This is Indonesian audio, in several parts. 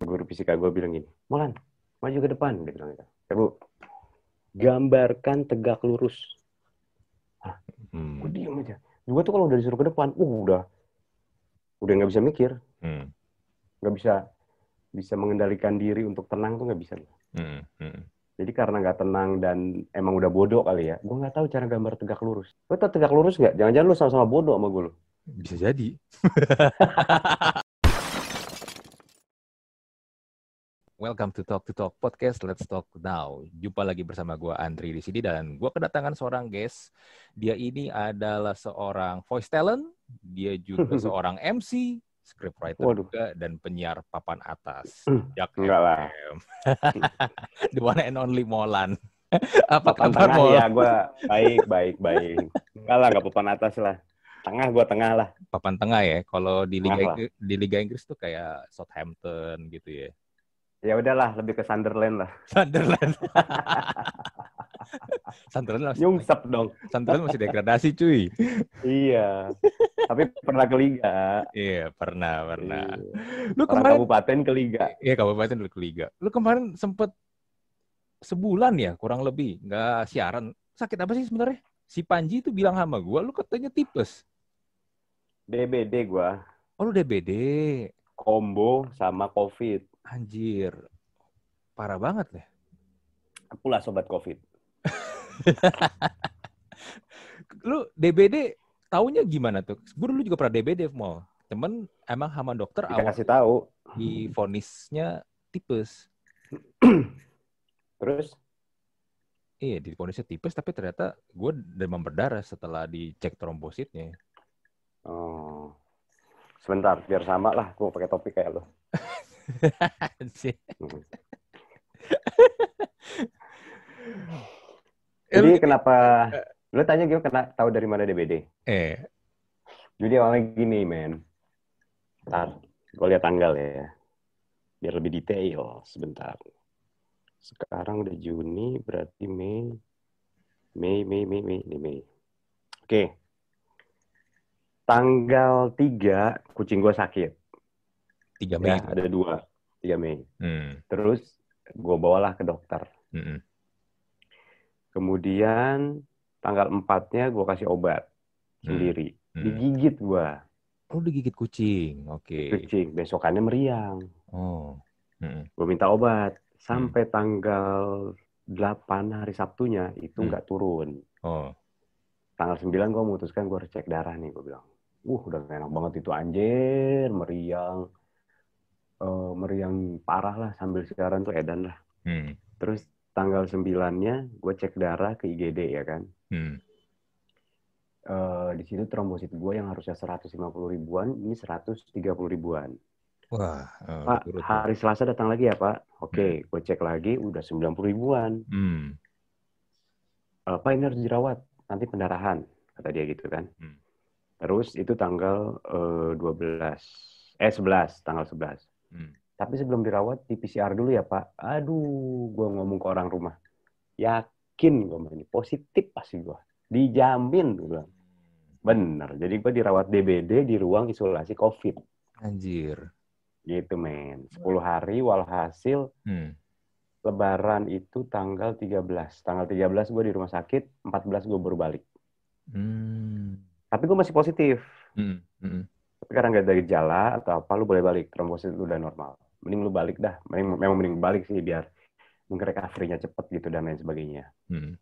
guru fisika gue bilang gini, Molan, maju ke depan. Dia bilang gitu. Ya, Bu, gambarkan tegak lurus. Hmm. Gue diem aja. Gue tuh kalau udah disuruh ke depan, uh, udah udah nggak bisa mikir, Hmm. nggak bisa bisa mengendalikan diri untuk tenang tuh nggak bisa. Hmm. Hmm. Jadi karena nggak tenang dan emang udah bodoh kali ya, gue nggak tahu cara gambar tegak lurus. Lo tau tegak lurus nggak? Jangan-jangan lu sama-sama bodoh sama gue lo. Bisa jadi. Welcome to Talk to Talk Podcast. Let's talk now. Jumpa lagi bersama gue Andri di sini dan gue kedatangan seorang guest. Dia ini adalah seorang voice talent, dia juga seorang MC, scriptwriter Waduh. juga dan penyiar papan atas. Jak enggak lah. The one and only Molan. Apa Papan kabar tengah Mol? ya, gue baik, baik, baik. Enggak lah, nggak papan atas lah. Tengah gue tengah lah. Papan tengah ya. Kalau di Liga. Inggris, di Liga Inggris tuh kayak Southampton gitu ya. Ya udahlah, lebih ke Sunderland lah. Sunderland. Sunderland masih, Nyungsep dong. Sunderland masih degradasi cuy. Iya. Tapi pernah ke liga. Iya pernah pernah. Iya. Lu Orang kemarin kabupaten ke liga. Iya kabupaten dulu ke liga. Lu kemarin sempet sebulan ya kurang lebih nggak siaran. Sakit apa sih sebenarnya? Si Panji itu bilang sama gua, lu katanya tipes. DBD gue. Oh lu DBD. Combo sama COVID. Anjir. Parah banget ya. Pula sobat COVID. Lu DBD taunya gimana tuh? Gue dulu juga pernah DBD mau. Temen emang sama dokter awal Dikasih tahu. di vonisnya tipes. Terus Iya, di vonisnya tipes, tapi ternyata gue demam berdarah setelah dicek trombositnya. oh, sebentar biar sama lah. Gue pakai topik kayak lo. Anjir. Hmm. Eh, Jadi lu- kenapa? Lo tanya gue kena tahu dari mana DBD? eh, Jadi awalnya gini, men. Ntar, gue lihat tanggal ya. Biar lebih detail sebentar. Sekarang udah Juni, berarti Mei. Mei, Mei, Mei, Mei. Ini Mei. Oke. Tanggal 3, kucing gue sakit. 3 Mei. Ya, ada dua. 3 Mei. Hmm, Terus gue bawalah ke dokter. mm-mm. Kemudian tanggal 4-nya gue kasih obat Hmm, sendiri. hmm. Digigit gue, Oh, digigit kucing. Oke. kucing. Besokannya meriang. Oh. Mm-mm. gue minta obat sampai tanggal 8 hari Sabtunya itu Hmm. nggak turun. Oh. Tanggal 9 gue memutuskan gue harus cek darah nih gue bilang. Uh udah enak banget itu anjir meriang Eh, meriang parah lah sambil siaran tuh edan lah. Hmm. Terus tanggal 9-nya gue cek darah ke IGD ya kan. Hmm. Eh, di situ trombosit gue yang harusnya 150 ribuan ini 130 ribuan. Wah, eh, Pak, hari Selasa datang lagi ya Pak? Oke, gue cek lagi udah 90 ribuan. Hmm. Eh, Pak ini harus dirawat, nanti pendarahan, kata dia gitu kan. Hmm. Terus itu tanggal eh, 12, eh 11, tanggal 11. Hmm. Tapi sebelum dirawat di PCR dulu ya Pak. Aduh, gue ngomong ke orang rumah. Yakin gue ini positif pasti gue. Dijamin gue bilang. Bener, jadi gue dirawat DBD di ruang isolasi COVID. Anjir. Gitu men. 10 hari walhasil Hmm. lebaran itu tanggal 13. Tanggal 13 gue di rumah sakit, 14 gue baru balik. Hmm. Tapi gue masih positif. Hmm. Hmm. Tapi karena nggak ada gejala atau apa, lu boleh balik. Trombosit lu udah normal. Mending lu balik dah. Mending, memang mending balik sih biar mungkin recovery-nya cepet gitu dan lain sebagainya. Hmm.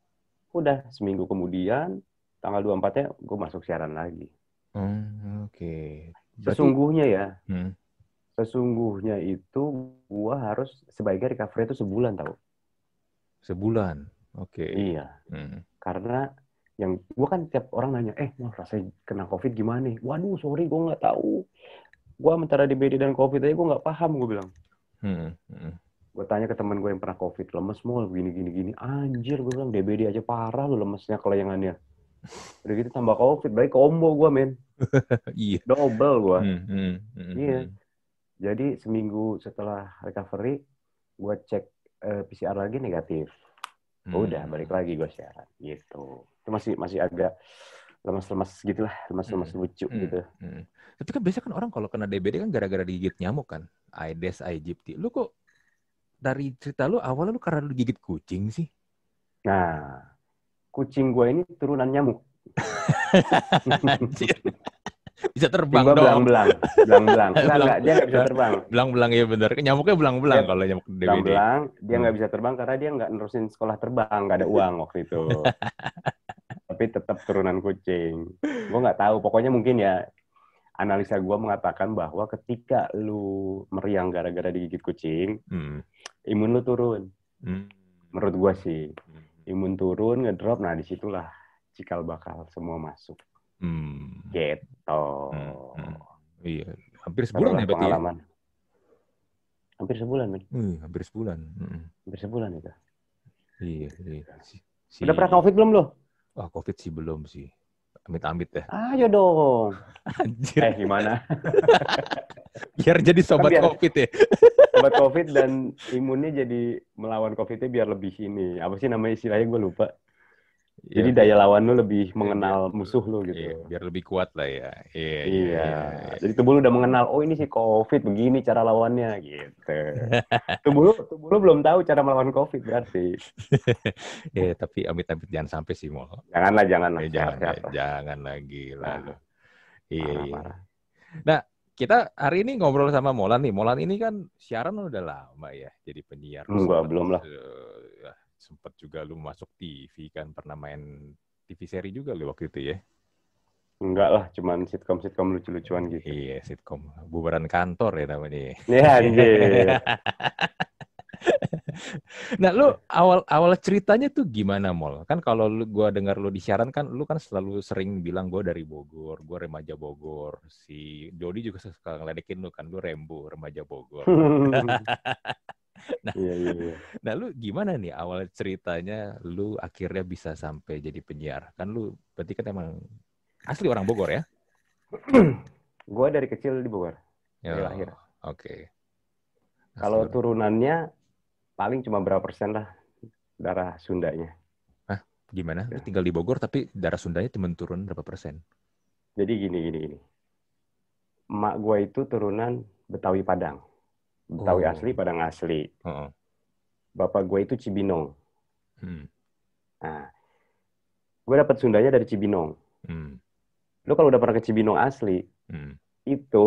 Udah seminggu kemudian, tanggal 24-nya gue masuk siaran lagi. Hmm, Oke. Berarti- Sesungguhnya ya, Hmm. sesungguhnya itu gue harus sebaiknya recovery itu sebulan tau. Sebulan. Oke. Iya. Hmm. Karena yang gue kan tiap orang nanya, eh mau rasanya kena covid gimana? nih? Waduh sorry gue nggak tahu. Gue antara DBD dan covid aja gue nggak paham gue bilang. Hmm. Hmm. gue tanya ke teman gue yang pernah covid lemes mul gini gini gini anjir gue bilang DBD aja parah lu lemesnya kelayangannya udah gitu tambah covid baik combo gue men Iya. double gue Hmm. Hmm. Hmm. Iya. jadi seminggu setelah recovery gue cek eh, PCR lagi negatif Hmm. udah balik lagi gue siaran gitu itu masih masih agak lemas-lemas gitu lah, lemas-lemas Hmm. lucu Hmm. gitu. Hmm. Tapi kan biasanya kan orang kalau kena DBD kan gara-gara digigit nyamuk kan. Aedes aegypti. Lu kok dari cerita lu awalnya lu karena lu digigit kucing sih? Nah, kucing gue ini turunan nyamuk. Bisa terbang dong. belang-belang, belang-belang. Enggak, Belang- enggak, dia nggak bisa terbang. Belang-belang ya bener. Nyamuknya belang-belang kalau nyamuk DBD. Belang-belang, dia Hmm. nggak bisa terbang karena dia nggak nerusin sekolah terbang, nggak ada uang waktu itu. Tapi tetap turunan kucing. Gue nggak tahu, pokoknya mungkin ya analisa gue mengatakan bahwa ketika lu meriang gara-gara digigit kucing, Hmm. imun lu turun. Hmm. Menurut gue sih, Hmm. imun turun, ngedrop, nah di situlah cikal bakal semua masuk. Hmm. Gitu. Hmm. Hmm. Iya, hampir sebulan Adalah ya berarti ya? pengalaman. Hampir sebulan, men. Hmm, hampir sebulan. Hmm. Hampir sebulan itu. Iya, iya. Si, si- Udah pernah COVID belum lo? Wah, COVID sih belum sih. Amit-amit ya. Ayo dong. Anjir, Eh, gimana? biar jadi sobat biar- COVID ya. Obat COVID dan imunnya jadi melawan COVID-nya biar lebih ini. Apa sih namanya istilahnya gue lupa. Jadi Iya, daya lawan lu lebih mengenal musuh lu iya, gitu. biar lebih kuat lah ya. Iya, Iya. iya. Jadi tubuh lu udah mengenal, oh ini sih COVID, begini cara lawannya gitu. tubuh lu, tubuh lu belum tahu cara melawan COVID berarti. Iya, tapi amit-amit jangan sampai sih, Mol. Janganlah, janganlah. Eh, jangan, lah. jangan lagi lah. Nah. Iya, iya. parah. Kita hari ini ngobrol sama Molan nih. Molan ini kan siaran udah lama ya jadi penyiar. Enggak, belum lah. Sempet juga lu masuk TV kan, pernah main TV seri juga lu waktu itu ya. Enggak lah, cuman sitkom-sitkom lucu-lucuan gitu. Iya, sitkom. Bubaran kantor ya namanya. Ya anjir. Nah, lu awal awal ceritanya tuh gimana, Mol? Kan kalau lu gua dengar lu di siaran kan lu kan selalu sering bilang gua dari Bogor, gua remaja Bogor. Si Dodi juga suka ngeledekin lu kan, lu Rembo, remaja Bogor. Iya, iya, iya. Nah, lu gimana nih awal ceritanya lu akhirnya bisa sampai jadi penyiar? Kan lu berarti kan emang asli orang Bogor ya? Gue dari kecil di Bogor. Dari Oh, lahir. Oke. Kalau Asli- turunannya paling cuma berapa persen lah darah Sundanya. gimana? Ya. Lu tinggal di Bogor tapi darah Sundanya cuma turun berapa persen? Jadi gini, gini, gini. Emak gue itu turunan Betawi Padang. Betawi Oh. asli, Padang asli. Heeh. Bapak gue itu Cibinong. Hmm. Nah, gue dapat Sundanya dari Cibinong. Hmm. Lu kalau udah pernah ke Cibinong asli, Hmm. itu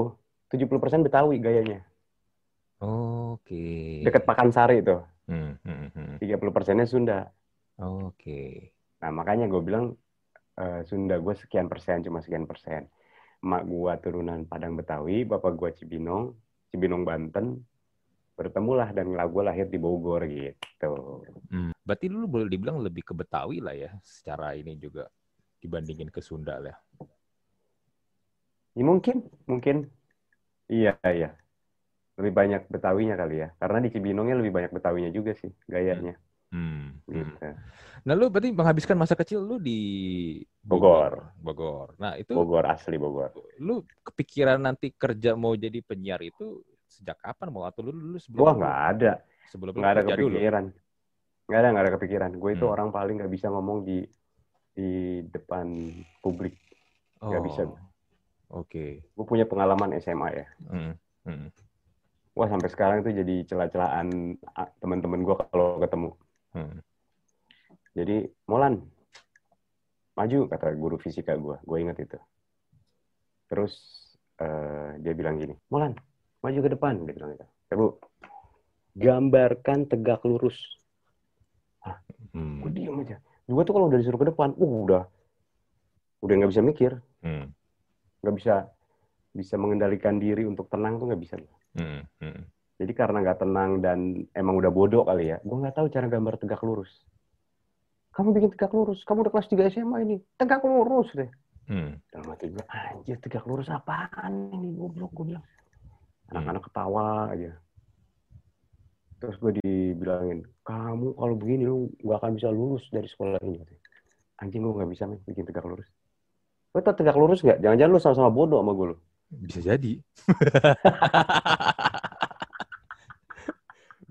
70% Betawi gayanya. Oke. Deket Pakansari itu. Hmm, hmm, hmm. 30 persennya Sunda. Oke. Nah, makanya gue bilang eh, Sunda gue sekian persen, cuma sekian persen. Emak gue turunan Padang Betawi, bapak gue Cibinong, Cibinong Banten, bertemulah dan gue lahir di Bogor gitu. Hmm. Berarti lu boleh dibilang lebih ke Betawi lah ya, secara ini juga dibandingin ke Sunda lah. Ya, mungkin, mungkin. Iya, iya. Lebih banyak Betawinya kali ya. Karena di Cibinongnya lebih banyak Betawinya juga sih, gayanya. Hmm. hmm. Gitu. Nah, lu berarti menghabiskan masa kecil lu di Bogor. Bogor. Nah, itu Bogor, asli Bogor. lu kepikiran nanti kerja mau jadi penyiar itu sejak kapan mau atau lu dulu sebelum Wah, nggak ada. sebelum lu Nggak ada kepikiran. Nggak ada, nggak ada kepikiran. Gue itu Hmm. orang paling nggak bisa ngomong di di depan publik. Nggak bisa. Oh, Oke. Gue punya pengalaman SMA ya. Hmm. Hmm. Wah, sampai sekarang itu jadi celah-celahan ah, teman-teman gue kalau ketemu. Hmm. Jadi, Molan, maju, kata guru fisika gue. Gue ingat itu. Terus eh, dia bilang gini, Molan, maju ke depan. Dia bilang gitu. "Ya, Bu, gambarkan tegak lurus. Hmm. Gue diem aja. Gue tuh kalau udah disuruh ke depan, uh, udah udah nggak bisa mikir, Hmm. nggak bisa bisa mengendalikan diri untuk tenang tuh nggak bisa. Hmm. Hmm. Jadi karena nggak tenang dan emang udah bodoh kali ya, gue nggak tahu cara gambar tegak lurus. Kamu bikin tegak lurus, kamu udah kelas 3 SMA ini, tegak lurus deh. Hmm. Dalam hati gue, anjir tegak lurus apaan ini, goblok, gue bilang. Anak-anak ketawa aja. Terus gue dibilangin, kamu kalau begini lu nggak akan bisa lulus dari sekolah ini. Anjing lu nggak bisa men, bikin tegak lurus. Lu tau tegak lurus nggak? Jangan-jangan lu sama-sama bodoh sama gue lu. Bisa jadi.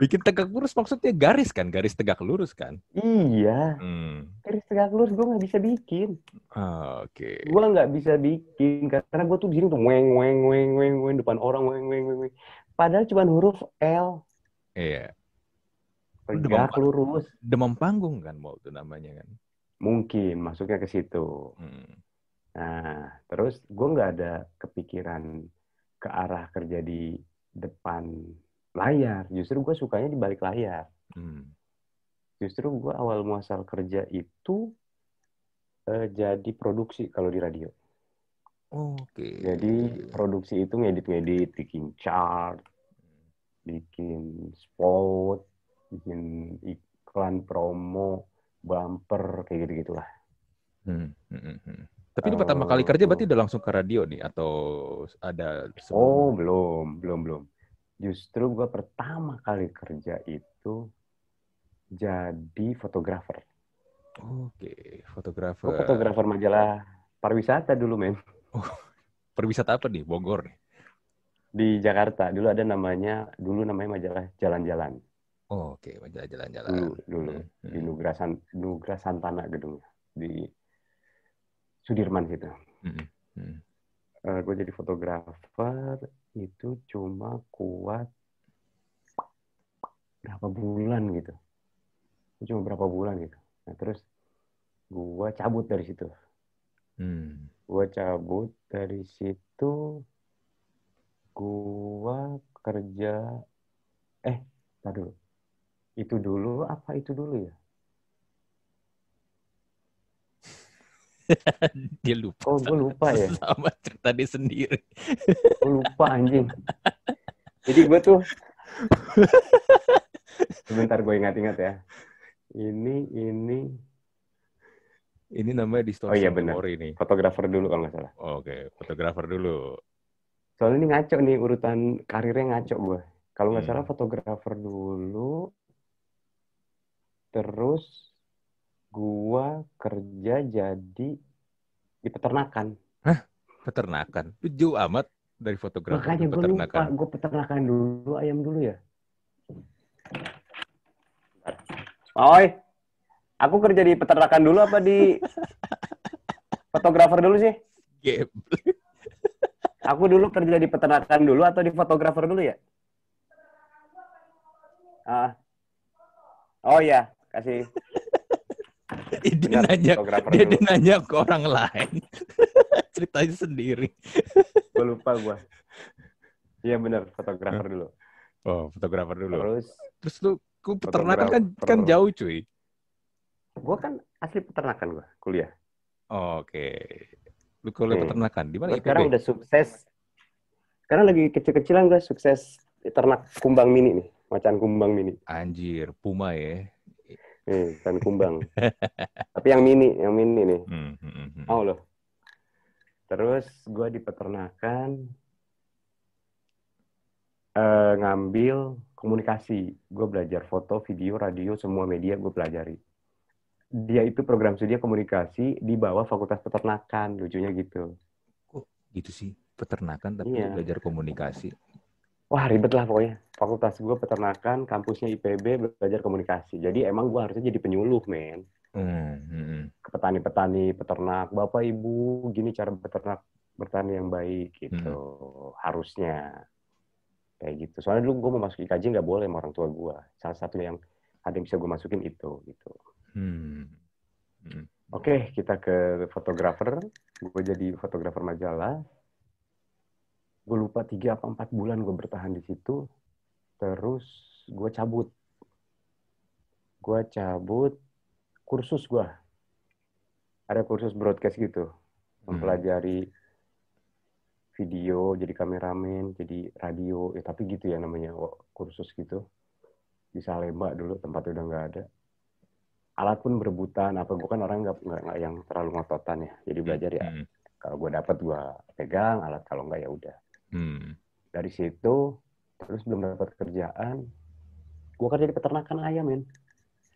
Bikin tegak lurus maksudnya garis kan, garis tegak lurus kan. Iya, Hmm. garis tegak lurus gue nggak bisa bikin. Ah, Oke. Gue nggak bisa bikin karena gue tuh di sini tuh weng weng weng weng weng depan orang weng weng weng. weng. Padahal cuma huruf L Iya. Tegak demam- lurus. Demam panggung kan mau itu namanya kan. Mungkin masuknya ke situ. Hmm. Nah, terus gue nggak ada kepikiran ke arah kerja di depan layar. Justru gue sukanya di balik layar. Hmm. Justru gue awal muasal kerja itu eh, jadi produksi kalau di radio. Oke. Jadi produksi itu ngedit-ngedit, bikin chart, bikin spot, bikin iklan promo, bumper, kayak gitu-gitulah. Hmm, hmm, hmm, hmm. Tapi ini pertama kali kerja berarti udah langsung ke radio nih atau ada sebelum- Oh, belum, belum, belum. Justru gue pertama kali kerja itu jadi fotografer. Oke, fotografer. Gue fotografer majalah pariwisata dulu, men. Perwisata apa nih? Bogor nih. Di Jakarta. Dulu ada namanya, dulu namanya majalah Jalan-Jalan. Oh, Oke, majalah jalan-jalan. Dulu, dulu. Hmm, Di hmm, Nugra, San, Nugra Santana gedungnya. Di Sudirman situ. hmm, hmm. gue jadi fotografer itu cuma kuat berapa bulan gitu. Cuma berapa bulan gitu. Nah, terus gue cabut dari situ. Hmm. Gue cabut dari situ. Gue kerja. Eh, dulu. Itu dulu apa itu dulu ya? Dia lupa. Oh, gue lupa ya. Sama cerita dia sendiri. Gue lupa anjing. Jadi gue tuh sebentar gue ingat-ingat ya. Ini ini Ini namanya distorsi Oh iya, benar. memori nih. fotografer dulu kalau nggak salah. Oke, fotografer dulu. Soalnya ini ngaco nih urutan karirnya ngaco gue. Kalau nggak Hmm. salah fotografer dulu, terus gua kerja jadi di peternakan. Peternakan. Lu jauh amat dari fotografer Makanya gue lupa, peternakan. gue peternakan dulu, ayam dulu ya. Oi, aku kerja di peternakan dulu apa di fotografer dulu sih? Gap. Aku dulu kerja di peternakan dulu atau di fotografer dulu ya? Ah. Oh iya, kasih. Dia nanya, dia, dia nanya ke orang lain. Ceritanya sendiri. Gue lupa gue. Iya benar, fotografer dulu. Oh, fotografer dulu. Terus Terus lu ku peternakan kan kan jauh cuy. gue kan asli peternakan gue, kuliah. Oke. Lu kuliah Hmm. peternakan di mana sekarang udah sukses. Sekarang lagi kecil-kecilan gue sukses ternak kumbang mini nih, macan kumbang mini. Anjir, Puma ya. Nih, kan kumbang. Tapi yang mini, yang mini nih. Hmm, hmm, hmm. Mau loh. Terus gue di peternakan eh, ngambil komunikasi. Gue belajar foto, video, radio, semua media gue pelajari. Dia itu program studi komunikasi di bawah Fakultas Peternakan, lucunya gitu. Gitu sih, peternakan tapi Iya. belajar komunikasi. Wah ribet lah pokoknya. Fakultas gue peternakan, kampusnya IPB belajar komunikasi. Jadi emang gue harusnya jadi penyuluh, men. Hmm, hmm, hmm. Ke petani-petani, peternak, bapak ibu, gini cara peternak bertani yang baik gitu. Harusnya kayak gitu. Soalnya dulu gue mau masuk IKJ nggak boleh sama orang tua gue. Salah satu yang ada yang bisa gue masukin itu gitu. Hmm. Hmm. Oke, kita ke fotografer. Gue jadi fotografer majalah. Gue lupa tiga apa empat bulan gue bertahan di situ. Terus gue cabut. Gue cabut kursus gue. Ada kursus broadcast gitu. Mempelajari video, jadi kameramen, jadi radio. Ya, tapi gitu ya namanya kursus gitu. Di Salemba dulu, tempat udah nggak ada alat pun berebutan apa gue kan orang nggak nggak nggak yang terlalu ngototan ya jadi belajar ya Hmm. kalau gue dapat gue pegang alat kalau nggak ya udah Hmm. dari situ terus belum dapat kerjaan gue kerja di peternakan ayam men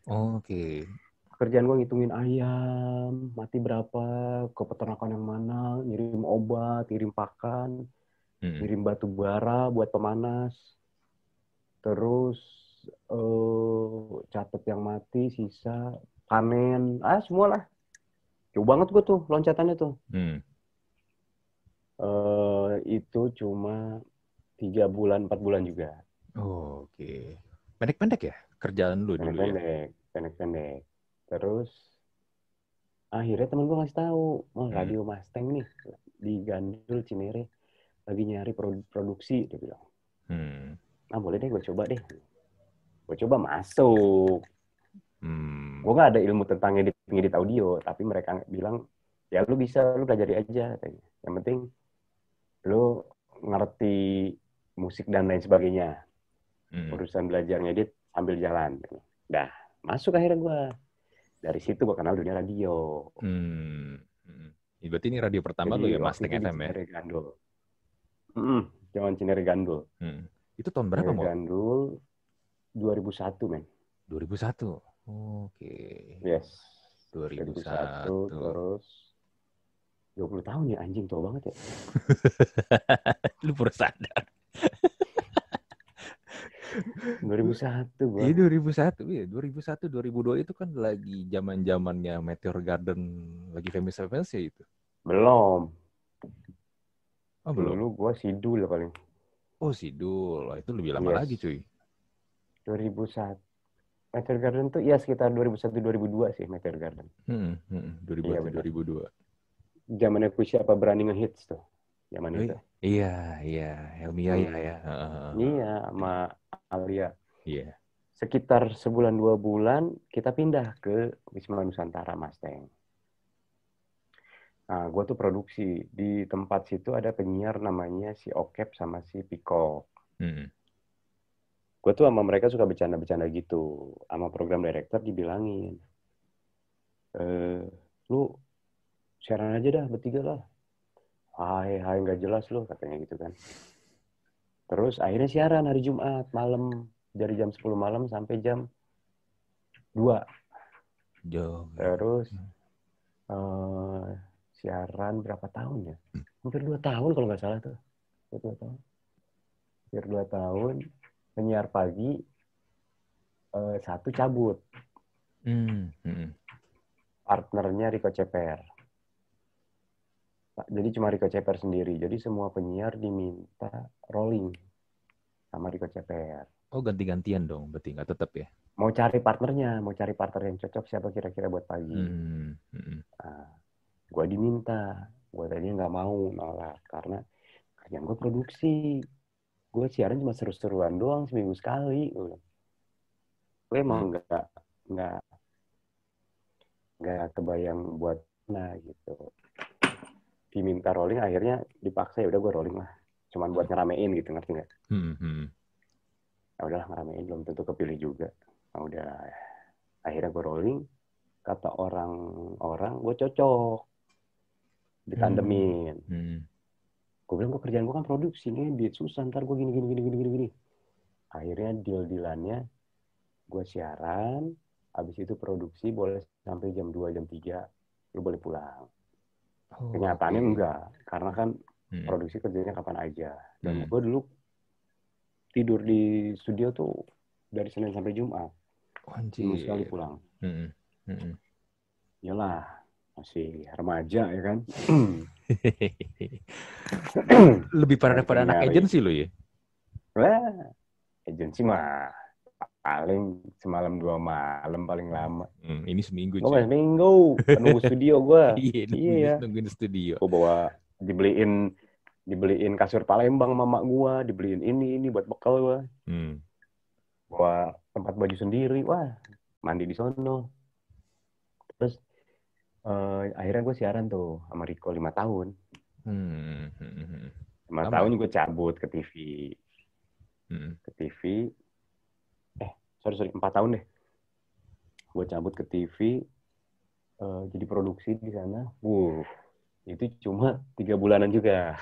Oke. kerjaan gue ngitungin ayam mati berapa ke peternakan yang mana ngirim obat ngirim pakan Hmm. ngirim batu bara buat pemanas terus eh catat yang mati sisa panen ah semua lah jauh banget gue tuh loncatannya tuh Hmm. Eh itu cuma tiga bulan empat bulan juga Oh, Oke. Pendek-pendek ya kerjaan lu dulu ya? pendek-pendek terus akhirnya temen gue ngasih tahu oh Hmm. radio Mustang nih di Gandul Cinere lagi nyari produ- produksi dia bilang Hmm. ah boleh deh gue coba deh gue coba masuk Hmm. gue gak ada ilmu tentang edit ngedit audio tapi mereka bilang ya lu bisa lu pelajari aja katanya yang penting lu ngerti musik dan lain sebagainya Hmm. urusan belajar ngedit sambil jalan dah masuk akhirnya gue dari situ gue kenal dunia radio Hmm. Hmm. Berarti ini radio pertama lu Jadi ya, Mustang di FM ya? Gandul Mm-mm, zaman Cinere Gandul Hmm. Itu tahun berapa mau? Gandul 2001 men 2001. Oke. yes 2001. 2001 terus 20 tahun ya anjing tua banget ya Lu baru sadar. 2001 gue Iya 2001, iya 2001, 2002 itu kan lagi zaman zamannya Meteor Garden lagi famous famous ya itu. belum Oh belum. dulu gue sidul paling Oh Sidul, itu lebih lama Yes. lagi cuy. 2001 Meteor Garden tuh ya sekitar 2001 2002 sih Meteor Garden Hmm, hmm, 2001, Iya, benar. 2002. Zamannya Puisi apa berani ngehits tuh zaman Oh, itu Iya, iya, Helmi Yahya Hmm. ya. Heeh, iya sama Alia Iya. sekitar sebulan dua bulan kita pindah ke Wisma Nusantara Mustang. Nah, gue tuh produksi di tempat situ ada penyiar namanya si Okep sama si Piko. Hmm. Gue tuh sama mereka suka bercanda-bercanda gitu. Sama program director dibilangin, eh, lu siaran aja dah bertiga lah. Hai, hai nggak jelas lu katanya gitu kan. Terus akhirnya siaran hari Jumat malam dari jam 10 malam sampai jam 2. Jauh. Terus eh siaran berapa tahun ya? Hampir dua tahun kalau nggak salah tuh. Hampir dua tahun. Hampir dua tahun. Penyiar pagi eh, satu cabut. Hmm, hmm. Partnernya Rico Ceper. Pak, Jadi cuma Rico Ceper sendiri. Jadi semua penyiar diminta rolling sama Rico Ceper. Oh ganti-gantian dong, berarti nggak tetap ya? Mau cari partnernya, mau cari partner yang cocok siapa kira-kira buat pagi. Hmm, hmm. Nah, gue diminta, gue tadinya nggak mau nolak karena kerjaan gue produksi, gue siaran cuma seru-seruan doang seminggu sekali. Gue emang nggak nggak nggak kebayang buat nah gitu. Diminta rolling, akhirnya dipaksa ya udah gue rolling lah. Cuman buat ngeramein gitu, ngerti nggak? Hmm, hmm. Ya udahlah ngeramein, belum tentu kepilih juga. Nah, udah akhirnya gue rolling. Kata orang-orang gue cocok ditandemin. Hmm. gue bilang gue kerjaan gue kan produksi ngedit susah ntar gue gini gini gini gini gini gini akhirnya deal dealannya gue siaran habis itu produksi boleh sampai jam 2 jam 3 lu boleh pulang Oh, kenyataannya oke. enggak karena kan Hmm. produksi kerjanya kapan aja dan Hmm. gue dulu tidur di studio tuh dari Senin sampai Jumat Anjir. minggu sekali pulang Hmm, hmm. iyalah masih remaja ya kan Lebih parah daripada anak agensi lo ya? Wah, agensi mah paling semalam dua malam paling lama. Hmm, ini seminggu Gue cuy. masih minggu penuh studio gue. Iya, Iya ya. nungguin studio. Gue bawa dibeliin dibeliin kasur Palembang mama gue, dibeliin ini ini buat bekal gue. Hmm. Bawa tempat baju sendiri, wah mandi di sono. Terus eh, akhirnya gue siaran tuh sama Rico lima tahun. Hmm, hmm, hmm, Lima tahun gue cabut ke TV, hmm. ke TV. Sorry sorry empat tahun deh. Gue cabut ke TV, eh, jadi produksi di sana. Wuh, itu cuma tiga bulanan juga.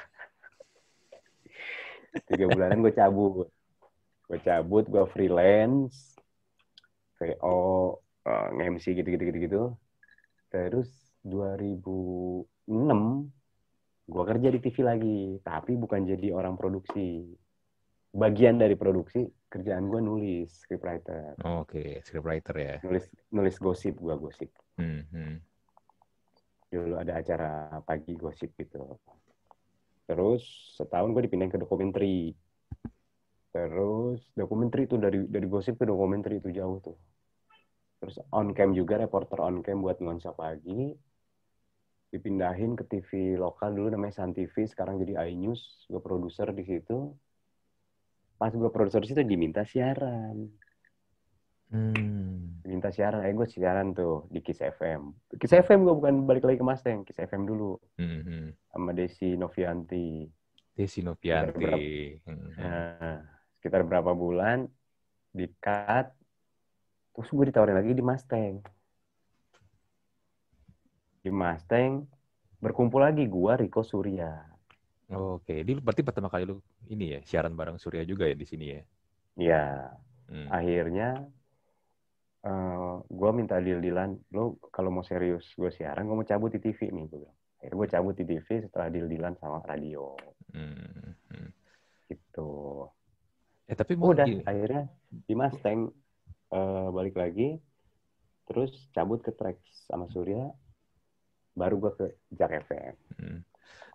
tiga bulanan gue cabut. Gue cabut, gue freelance, VO, eh, nge-MC gitu-gitu gitu-gitu. Terus 2006 gue kerja di TV lagi, tapi bukan jadi orang produksi. Bagian dari produksi, kerjaan gue nulis, scriptwriter. Oke, scriptwriter ya. Nulis nulis gosip gue gosip. Hmm, hmm. dulu ada acara pagi gosip gitu terus setahun gue dipindahin ke dokumenter terus dokumenter itu dari dari gosip ke dokumenter itu jauh tuh terus on cam juga reporter on cam buat nuansa pagi dipindahin ke TV lokal dulu namanya Sun TV sekarang jadi iNews gue produser di situ pas gue produser situ diminta siaran Hmm. minta siaran eh gue siaran tuh di Kiss FM Kiss FM gue bukan balik lagi ke Mustang Kiss FM dulu Hmm. sama Desi Novianti Desi Novianti. Hmm. nah, sekitar berapa bulan di cut terus gue ditawarin lagi di Mustang di Mustang berkumpul lagi gue Rico Surya Oke, ini berarti pertama kali lu ini ya siaran bareng Surya juga ya di sini ya. ya Hmm. akhirnya eh gue minta deal-dealan lo kalau mau serius gue siaran gue mau cabut di TV nih gue bilang akhirnya gue cabut di TV setelah deal-dealan sama radio Hmm. Hmm. gitu Eh tapi mau udah gini. akhirnya di Mustang eh, balik lagi terus cabut ke Trax sama Surya baru gue ke Jak FM Hmm.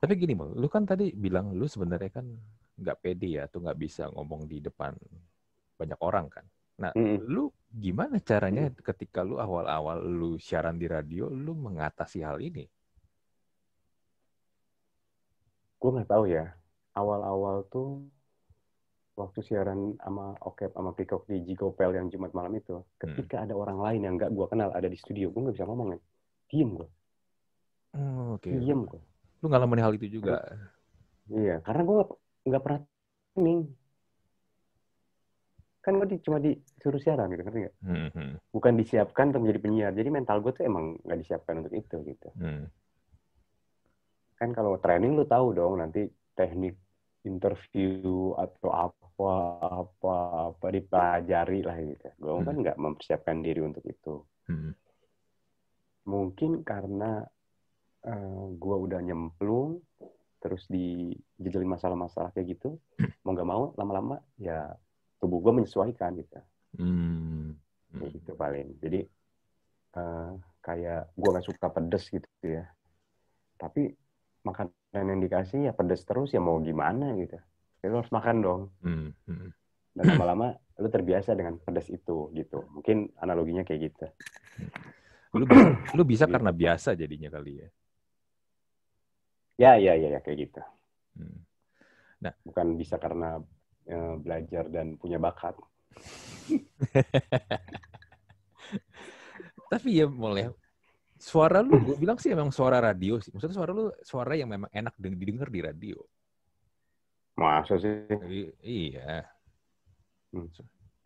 Tapi gini, Mal, lu kan tadi bilang lu sebenarnya kan nggak pede ya, tuh nggak bisa ngomong di depan banyak orang kan. Nah, Mm-mm. lu gimana caranya ketika lu awal-awal lu siaran di radio, lu mengatasi hal ini? gue nggak tahu ya awal-awal tuh waktu siaran sama Okep sama Pikok di Jigopel yang Jumat malam itu ketika ada orang lain yang nggak gue kenal ada di studio gue nggak bisa ngomong kan diem gue Hmm, Oke. diem gue Lu ngalamin hal itu juga. iya karena gue nggak pernah training kan gue di, cuma disuruh siaran gitu ngerti nggak Hmm, hmm, bukan disiapkan untuk menjadi penyiar jadi mental gue tuh emang nggak disiapkan untuk itu gitu hmm. kan kalau training lu tahu dong nanti teknik interview atau apa apa apa dipelajari lah gitu. Gue kan Hmm. nggak mempersiapkan diri untuk itu. Hmm. Mungkin karena eh, gue udah nyemplung terus dijejelin masalah-masalah kayak gitu, mau nggak mau lama-lama ya tubuh gue menyesuaikan gitu. Hmm. Kayak gitu paling. Jadi eh, kayak gue nggak suka pedes gitu ya. Tapi makanan yang dikasih ya pedes terus ya mau gimana gitu. Jadi lu harus makan dong. Hmm. Hmm. Dan lama-lama lu terbiasa dengan pedas itu gitu. Mungkin analoginya kayak gitu. Lu bisa Gitu. karena biasa jadinya kali ya. Ya, ya, ya, ya kayak gitu. Hmm. Bukan bisa karena eh, belajar dan punya bakat. Tapi ya mulai suara lu gue bilang sih emang suara radio sih. Maksudnya suara lu suara yang memang enak deng- didengar di radio. Masa sih? I- iya. Hmm.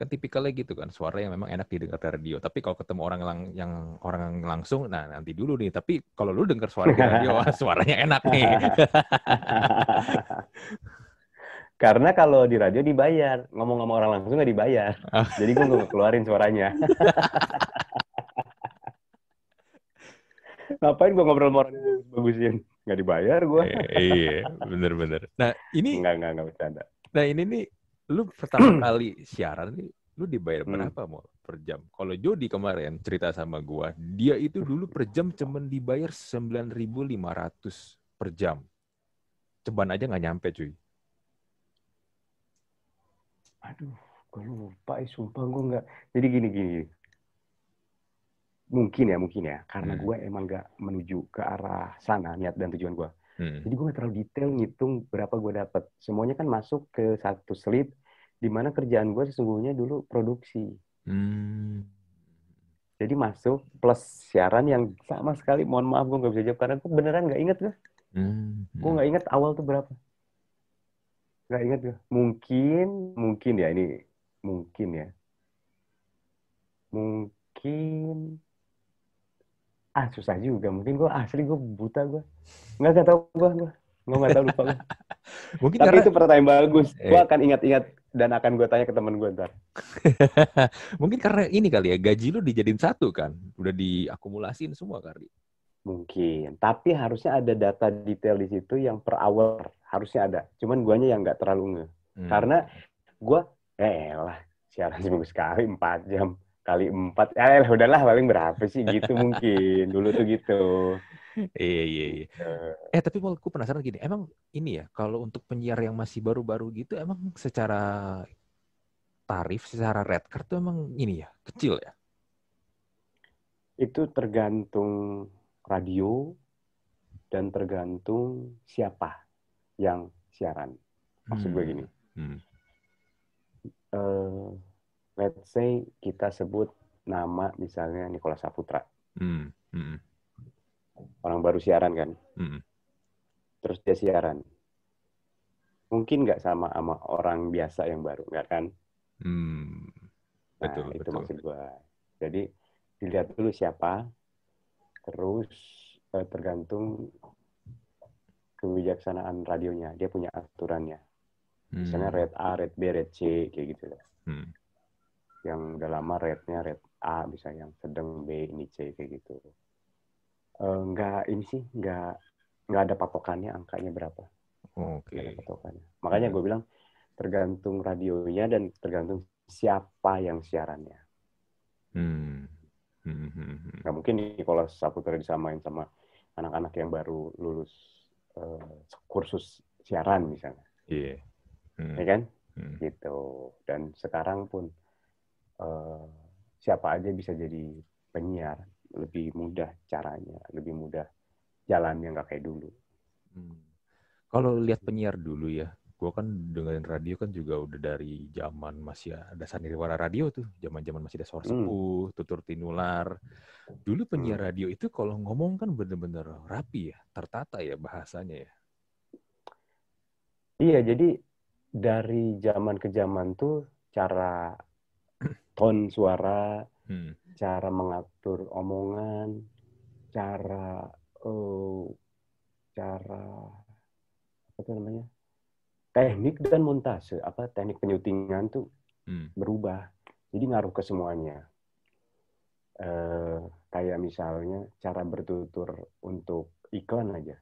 Kan tipikalnya gitu kan, suara yang memang enak didengar di radio. Tapi kalau ketemu orang lang yang orang langsung, nah nanti dulu nih. Tapi kalau lu dengar suara di radio, wah, suaranya enak nih. Karena kalau di radio dibayar, ngomong sama orang langsung nggak dibayar. Jadi gue nggak keluarin suaranya. Ngapain gue ngobrol sama orang yang bagus-bagusin? Nggak dibayar gue. Eh, iya, bener-bener. Nah ini, Nggak, nggak, nggak bercanda. nah ini nih, lu pertama kali siaran nih, lu dibayar Hmm. berapa mau per jam? Kalau Jody kemarin cerita sama gua, dia itu dulu per jam cuman dibayar 9.500 per jam. Ceban aja nggak nyampe cuy. Aduh, gue lupa, eh, sumpah gue nggak. Jadi gini-gini. Mungkin ya, mungkin ya. Karena Hmm. gue emang nggak menuju ke arah sana, niat dan tujuan gue. Hmm. Jadi gue nggak terlalu detail ngitung berapa gue dapat. Semuanya kan masuk ke satu slip, di mana kerjaan gue sesungguhnya dulu produksi. Hmm. Jadi masuk plus siaran yang sama sekali, mohon maaf gue nggak bisa jawab karena gue beneran nggak inget gue. Hmm. Gue nggak inget awal tuh berapa. Nggak inget gue. Mungkin, mungkin ya ini, mungkin ya. Mungkin, ah susah juga. Mungkin gue asli gue buta gue. Nggak nggak tahu gue gue. Gue nggak tahu lupa gue. Mungkin Tapi karena itu pertanyaan bagus. Gue Eh. akan ingat-ingat dan akan gue tanya ke teman gue ntar. mungkin karena ini kali ya gaji lu dijadiin satu kan, udah diakumulasiin semua kali. Mungkin. Tapi harusnya ada data detail di situ yang per hour harusnya ada. Cuman guanya yang nggak terlalu nge. Hmm. Karena gue, eh lah, siaran seminggu sekali 4 jam. Kali empat. Ya lah, udahlah paling berapa sih? Gitu mungkin. Dulu tuh gitu. Iya iya iya. Eh, Eh tapi kalau aku penasaran gini, emang ini ya kalau untuk penyiar yang masih baru-baru gitu emang secara tarif, secara red card tuh emang ini ya kecil ya? itu tergantung radio dan tergantung siapa yang siaran. Maksud gue gini. Hmm. eh let's say kita sebut nama misalnya Nikola Saputra Hmm. Hmm. orang baru siaran kan Hmm. terus dia siaran mungkin nggak sama sama orang biasa yang baru nggak kan Hmm. nah Betul, itu betul. maksud gua jadi dilihat dulu siapa terus eh, tergantung kebijaksanaan radionya dia punya aturannya misalnya Hmm. red A red B red C kayak gitu Hmm. Yang udah lama rednya red A bisa yang sedang B ini C kayak gitu Eh, nggak ini sih nggak nggak ada patokannya angkanya berapa Oke. nggak ada patokannya makanya gue bilang tergantung radionya dan tergantung siapa yang siarannya Hmm. Hmm. Hmm. Hmm. nggak mungkin nih kalau Saputra disamain sama anak-anak yang baru lulus eh, kursus siaran misalnya Iya. Hmm. ya kan Hmm. gitu dan sekarang pun eh, siapa aja bisa jadi penyiar lebih mudah caranya lebih mudah jalannya nggak kayak dulu Hmm. Kalau lihat penyiar dulu ya, gue kan dengerin radio kan juga udah dari zaman masih ada sandiwara radio tuh, zaman-zaman masih ada suara Hmm. sepuh, tutur tinular. Dulu penyiar radio itu kalau ngomong kan bener-bener rapi ya, tertata ya bahasanya ya. iya jadi dari zaman ke zaman tuh cara tone suara Hmm. cara mengatur omongan cara eh, cara apa tuh namanya teknik dan montase apa teknik penyutingan tuh Hmm. berubah. Jadi ngaruh ke semuanya. Eh, kayak misalnya cara bertutur untuk iklan aja.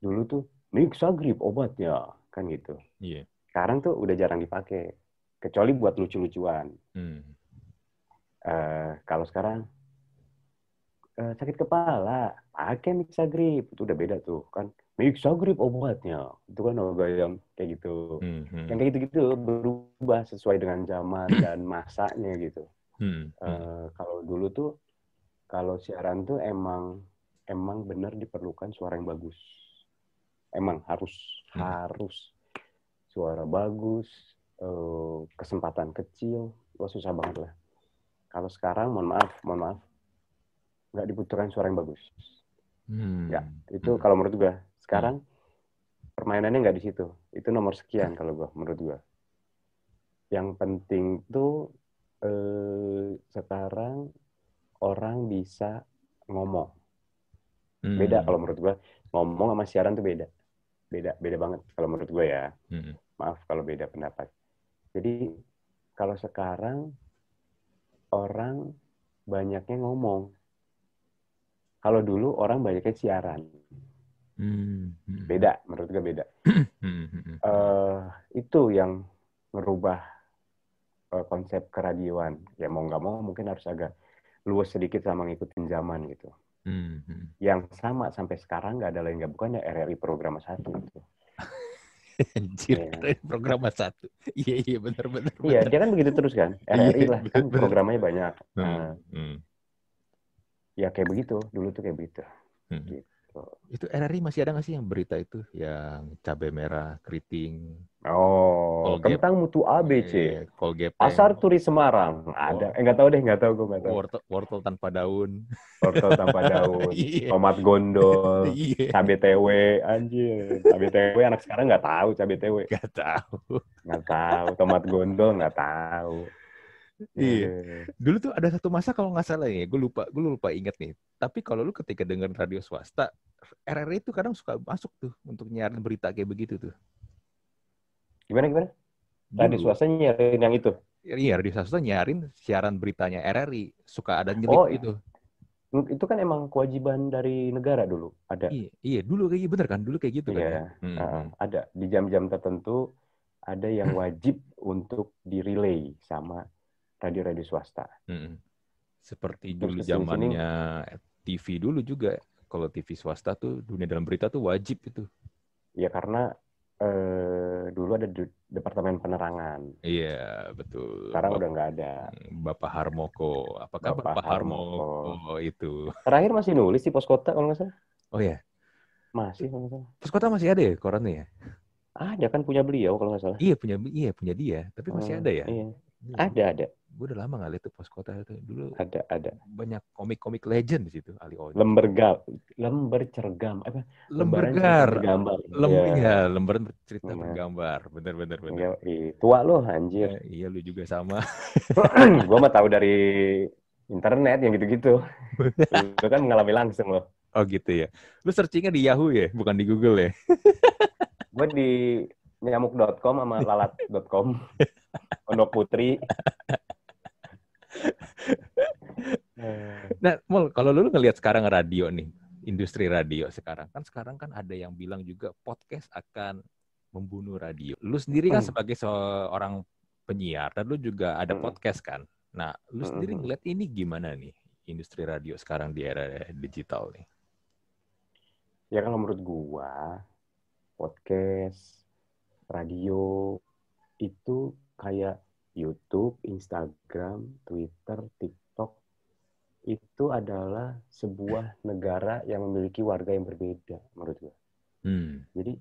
Dulu tuh Mixagrip obatnya kan gitu. Iya. Sekarang tuh udah jarang dipakai. Kecuali buat lucu-lucuan. Hmm. Eh, kalau sekarang eh, sakit kepala, pakai Mixagrip. Itu udah beda tuh kan. Mixagrip obatnya. Itu kan agak yang kayak gitu. Hmm. Hmm. Yang kayak gitu-gitu berubah sesuai dengan zaman dan masanya gitu. Hmm. Hmm. Eh, kalau dulu tuh kalau siaran tuh emang emang benar diperlukan suara yang bagus. Emang harus Hmm. harus suara bagus, eh, kesempatan kecil, wah susah banget lah. Kalau sekarang, mohon maaf, mohon maaf, nggak dibutuhkan suara yang bagus. Hmm. Ya, itu Hmm. kalau menurut gua. Sekarang permainannya nggak di situ. Itu nomor sekian kalau gua, menurut gua. Yang penting tuh eh, sekarang orang bisa ngomong. Hmm. Beda kalau menurut gua. Ngomong sama siaran tuh beda. Beda, beda banget kalau menurut gua ya. Hmm. Maaf kalau beda pendapat. Jadi kalau sekarang orang banyaknya ngomong. Kalau dulu orang banyaknya siaran. Hmm. Beda, menurut gue beda. Eh itu yang merubah eh, konsep keradioan. Ya mau nggak mau mungkin harus agak luas sedikit sama ngikutin zaman gitu. Hmm. Hmm. Yang sama sampai sekarang nggak ada lain nggak bukan ya RRI program satu gitu. Anjir, Iya. program satu. Iya, iya, benar-benar. Iya, dia kan begitu terus kan. RRI Iya, lah kan bener. programnya banyak. Nah, Hmm. Hmm. ya kayak begitu. Dulu tuh kayak begitu. Hmm. Gitu. Itu RRI masih ada nggak sih yang berita itu yang cabai merah, keriting, Oh, Colgate. kentang mutu ABC. eh, kol gepeng, Pasar Turi Semarang ada. Eh nggak tahu deh, nggak tahu gue nggak tahu. wortel, wortel tanpa daun. Wortel tanpa daun, Iya. tomat gondol, Iya, cabe TW, anjir. Cabe TW anak sekarang nggak tahu cabe TW. nggak tahu. Nggak tahu. Tomat gondol nggak tahu. Iya. Eh, Dulu tuh ada satu masa kalau nggak salah ya, gue lupa, gue lupa inget nih. Tapi kalau lu ketika dengerin radio swasta, RRI itu kadang suka masuk tuh untuk nyiarin berita kayak begitu tuh. Gimana gimana? Radio swasta nyariin yang itu. Iya, radio swasta nyiarin siaran beritanya RRI. Suka ada nyelip Oh, gitu. Itu kan emang kewajiban dari negara dulu. Ada. Iya, iya, dulu kayak gitu, bener kan? Dulu kayak gitu kan? Iya. ya? Hmm. Heeh, ada di jam-jam tertentu ada yang wajib untuk di relay sama radio-radio swasta. Mm-mm. Seperti dulu zamannya TV dulu juga. Kalau TV swasta tuh dunia dalam berita tuh wajib itu. Ya karena eh, dulu ada de- departemen penerangan. Iya betul. Sekarang Bap- udah nggak ada. Bapak Harmoko. Apakah Bapak Bapak, Harmoko? Harmoko. itu? Terakhir masih nulis di pos kota kalau nggak salah. Oh ya, Masih kalau nggak salah. Pos Kota masih ada ya korannya ya? Ada kan punya beliau kalau nggak salah. Iya punya iya punya dia, tapi masih Hmm, ada ya? Iya. Ada ada Gue udah lama nggak lihat tuh Pos Kota itu. Dulu ada ada. banyak komik-komik legend di situ. Ali Ojo. Lember gal, lember cergam apa? Lembergar. bergambar. Lem, Iya. iya, lembaran cerita Benar. bergambar. Bener bener bener. Iya, iya. tua loh anjir. Eh, iya lu juga sama. gua mah tahu dari internet yang gitu-gitu. Lu kan mengalami langsung loh. Oh gitu ya. Lu searchingnya di Yahoo ya, bukan di Google ya? Gue di nyamuk.com sama lalat.com. Pondok Putri. Nah, Mul, kalau lu ngelihat sekarang radio nih, industri radio sekarang kan sekarang kan ada yang bilang juga podcast akan membunuh radio. Lu sendiri kan Hmm. sebagai seorang penyiar dan lu juga ada Hmm. podcast kan. Nah, lu sendiri Hmm. ngeliat ini gimana nih industri radio sekarang di era digital nih? Ya kalau menurut gua podcast, radio itu kayak YouTube, Instagram, Twitter, TikTok itu adalah sebuah negara yang memiliki warga yang berbeda menurut gua. Hmm. Jadi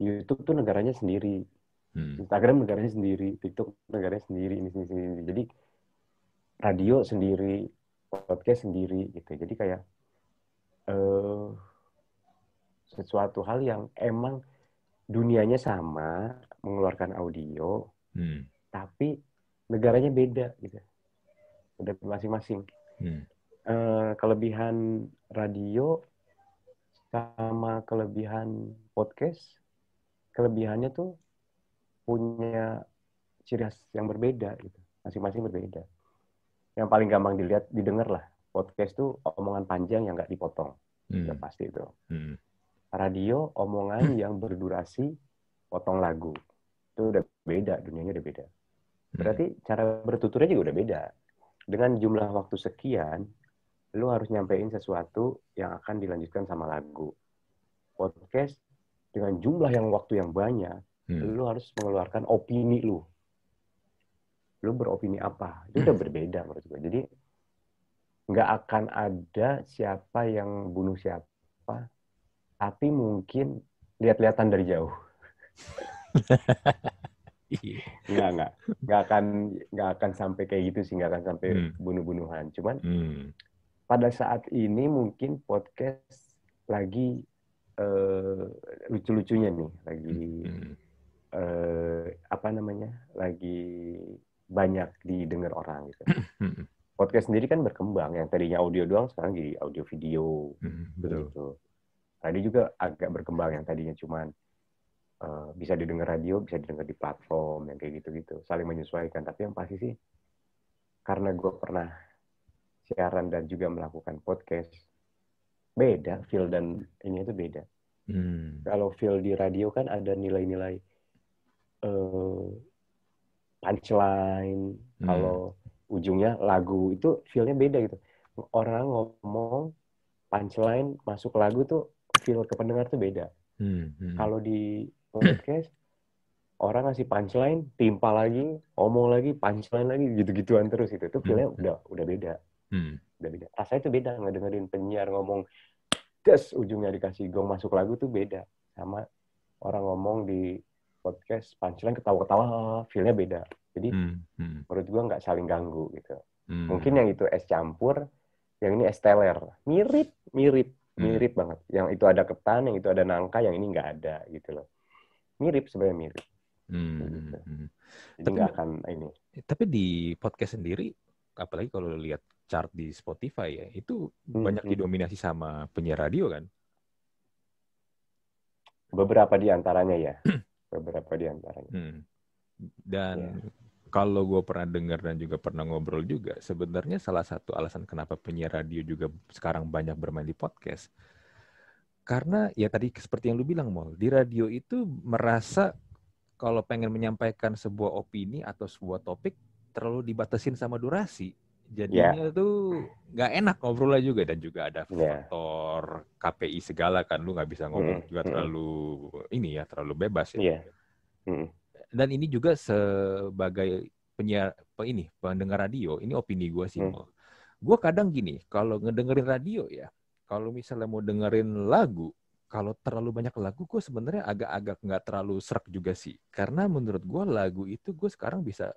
YouTube tuh negaranya sendiri, Hmm. Instagram negaranya sendiri, TikTok negaranya sendiri, ini sendiri, sendiri. Jadi radio sendiri, podcast sendiri gitu. Jadi kayak eh sesuatu hal yang emang dunianya sama, mengeluarkan audio, Hmm. Tapi negaranya beda gitu. Udah masing-masing. Hmm. Eh, kelebihan radio sama kelebihan podcast, kelebihannya tuh punya ciri khas yang berbeda gitu. Masing-masing berbeda. Yang paling gampang dilihat, didengar lah. Podcast tuh omongan panjang yang nggak dipotong. Hmm. Udah pasti itu. Hmm. Radio omongan yang berdurasi potong lagu. Itu udah beda, dunianya udah beda. Berarti cara bertuturnya juga udah beda. Dengan jumlah waktu sekian, lu harus nyampein sesuatu yang akan dilanjutkan sama lagu. Podcast dengan jumlah yang waktu yang banyak, Hmm. lu harus mengeluarkan opini lu. Lu beropini apa? Itu udah Hmm. berbeda menurut gue. Jadi nggak akan ada siapa yang bunuh siapa, tapi mungkin lihat-lihatan dari jauh. Iya. Nggak, nggak. Nggak akan, nggak akan sampai kayak gitu sih, nggak akan sampai Hmm. bunuh-bunuhan. Cuman Hmm. pada saat ini mungkin podcast lagi eh, lucu-lucunya nih, lagi Hmm. eh, apa namanya, lagi banyak didengar orang gitu. Hmm. Podcast sendiri kan berkembang, yang tadinya audio doang sekarang jadi audio video. Hmm. Betul. Gitu. Tadi juga agak berkembang yang tadinya cuman eh, bisa didengar radio, bisa didengar di platform yang kayak gitu-gitu, saling menyesuaikan. Tapi yang pasti sih karena gue pernah siaran dan juga melakukan podcast, beda feel dan ini itu beda. Hmm. Kalau feel di radio kan ada nilai-nilai eh, punchline, Hmm. kalau ujungnya lagu itu feel-nya beda gitu. Orang ngomong punchline masuk lagu tuh feel ke pendengar tuh beda. Hmm. Hmm. Kalau di podcast orang ngasih punchline, timpa lagi, ngomong lagi, punchline lagi, gitu-gituan terus itu. Itu feel-nya Hmm. udah udah beda, Hmm. udah beda. Rasanya tuh beda ngedengerin penyiar ngomong des ujungnya dikasih gong masuk lagu tuh beda sama orang ngomong di podcast punchline ketawa-ketawa, feel-nya beda. Jadi Hmm. Hmm. menurut gua nggak saling ganggu gitu. Hmm. Mungkin yang itu es campur, yang ini es teler. Mirip, mirip, Hmm. mirip banget. Yang itu ada ketan, yang itu ada nangka, yang ini nggak ada gitu loh. Mirip sebenarnya mirip. Hmm. Gitu. Hmm. Jadi Tapi- akan ini. Tapi di podcast sendiri, apalagi kalau lihat chart di Spotify ya, itu Hmm, banyak hmm. didominasi sama penyiar radio kan? Beberapa di antaranya ya. Beberapa di antaranya. Hmm. Dan Iya. kalau gue pernah dengar dan juga pernah ngobrol juga, sebenarnya salah satu alasan kenapa penyiar radio juga sekarang banyak bermain di podcast, karena ya tadi seperti yang lu bilang, Mol, di radio itu merasa kalau pengen menyampaikan sebuah opini atau sebuah topik, terlalu dibatasin sama durasi. Jadinya tuh nggak enak ngobrolnya juga dan juga ada Yeah. faktor KPI segala kan lu nggak bisa ngomong Mm, juga mm. terlalu ini ya terlalu bebas ya. Iya. Mm. Dan ini juga sebagai penyiar pe- ini pendengar radio, ini opini gue sih. Hmm. Gue kadang gini, kalau ngedengerin radio ya, kalau misalnya mau dengerin lagu, kalau terlalu banyak lagu, gue sebenarnya agak-agak nggak terlalu serak juga sih. Karena menurut gue lagu itu gue sekarang bisa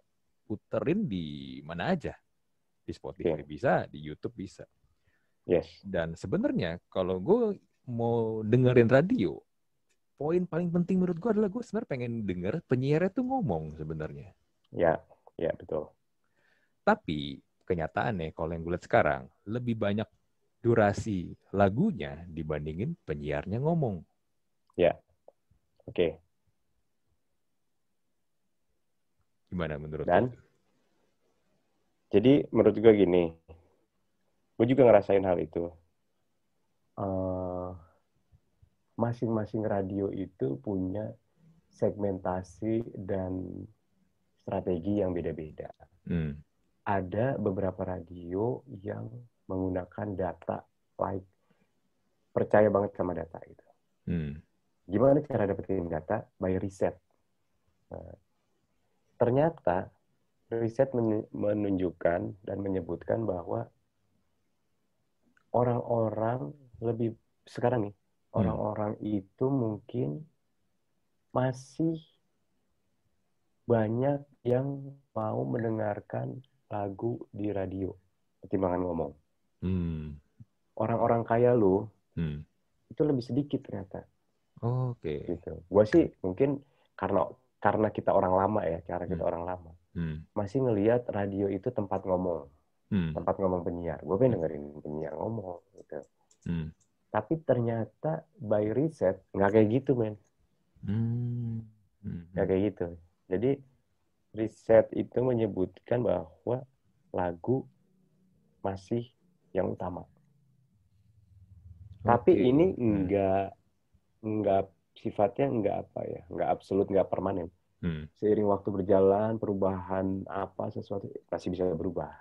puterin di mana aja. Di Spotify Oke. bisa, di YouTube bisa. Yes. Dan sebenarnya kalau gue mau dengerin radio, poin paling penting menurut gue adalah gue sebenarnya pengen denger penyiarnya tuh ngomong sebenarnya. Ya, ya betul. Tapi kenyataannya kalau yang gue lihat sekarang lebih banyak durasi lagunya dibandingin penyiarnya ngomong. Oke. Gimana menurut Dan? lu? Jadi menurut gue gini, gue juga ngerasain hal itu. Eh, Masing-masing radio itu punya segmentasi dan strategi yang beda-beda. Hmm. Ada beberapa radio yang menggunakan data like percaya banget sama data itu. Hmm. Gimana cara dapetin data? By riset. Nah, ternyata riset men- menunjukkan dan menyebutkan bahwa orang-orang lebih sekarang nih Hmm. orang-orang itu mungkin masih banyak yang mau mendengarkan lagu di radio pertimbangan ngomong. Hmm. Orang-orang kaya lu Hmm. itu lebih sedikit ternyata. Oke. gitu. Gue sih mungkin karena karena kita orang lama ya, cara kita Hmm. orang lama Hmm. masih ngelihat radio itu tempat ngomong, Hmm. tempat ngomong penyiar. Gue pengen dengerin penyiar ngomong gitu. Hmm. Tapi ternyata by riset nggak kayak gitu men, Hmm. Hmm. nggak kayak gitu. Jadi riset itu menyebutkan bahwa lagu masih yang utama. Tapi Oke. ini Hmm. nggak nggak sifatnya nggak apa ya, nggak absolut, nggak permanen. Hmm. seiring waktu berjalan perubahan apa sesuatu masih bisa berubah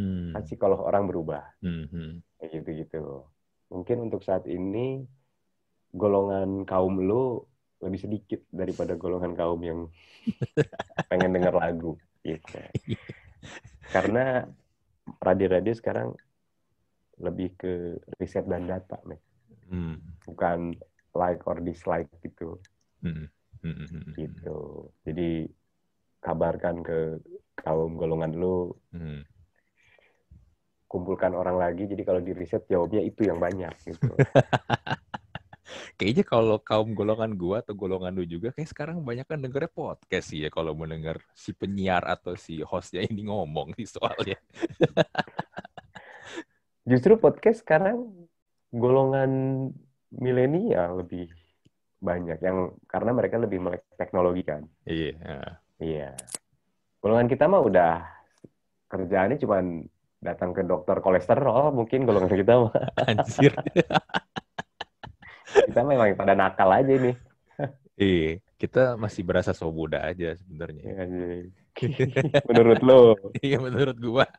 Hmm. kan kalau orang berubah Hmm. Hmm. kayak gitu gitu mungkin untuk saat ini golongan kaum lu lebih sedikit daripada golongan kaum yang pengen denger lagu gitu karena radio-radio sekarang lebih ke riset dan data men. Hmm. bukan like or dislike gitu Hmm. Hmm. Hmm. Hmm. gitu jadi kabarkan ke kaum golongan lu Hmm. kumpulkan orang lagi jadi kalau di riset jawabnya itu yang banyak gitu Kayaknya kalau kaum golongan gua atau golongan lu juga kayak sekarang banyak kan dengernya podcast sih ya kalau mendengar si penyiar atau si hostnya ini ngomong sih soalnya. justru podcast sekarang golongan milenial lebih banyak yang karena mereka lebih melek teknologi kan Iya. iya golongan kita mah udah kerjaannya cuman datang ke dokter kolesterol mungkin golongan kita mah Anjir. kita memang pada nakal aja nih Iya, kita masih berasa so muda aja sebenarnya. Ya, jadi. menurut lo Iya menurut gua.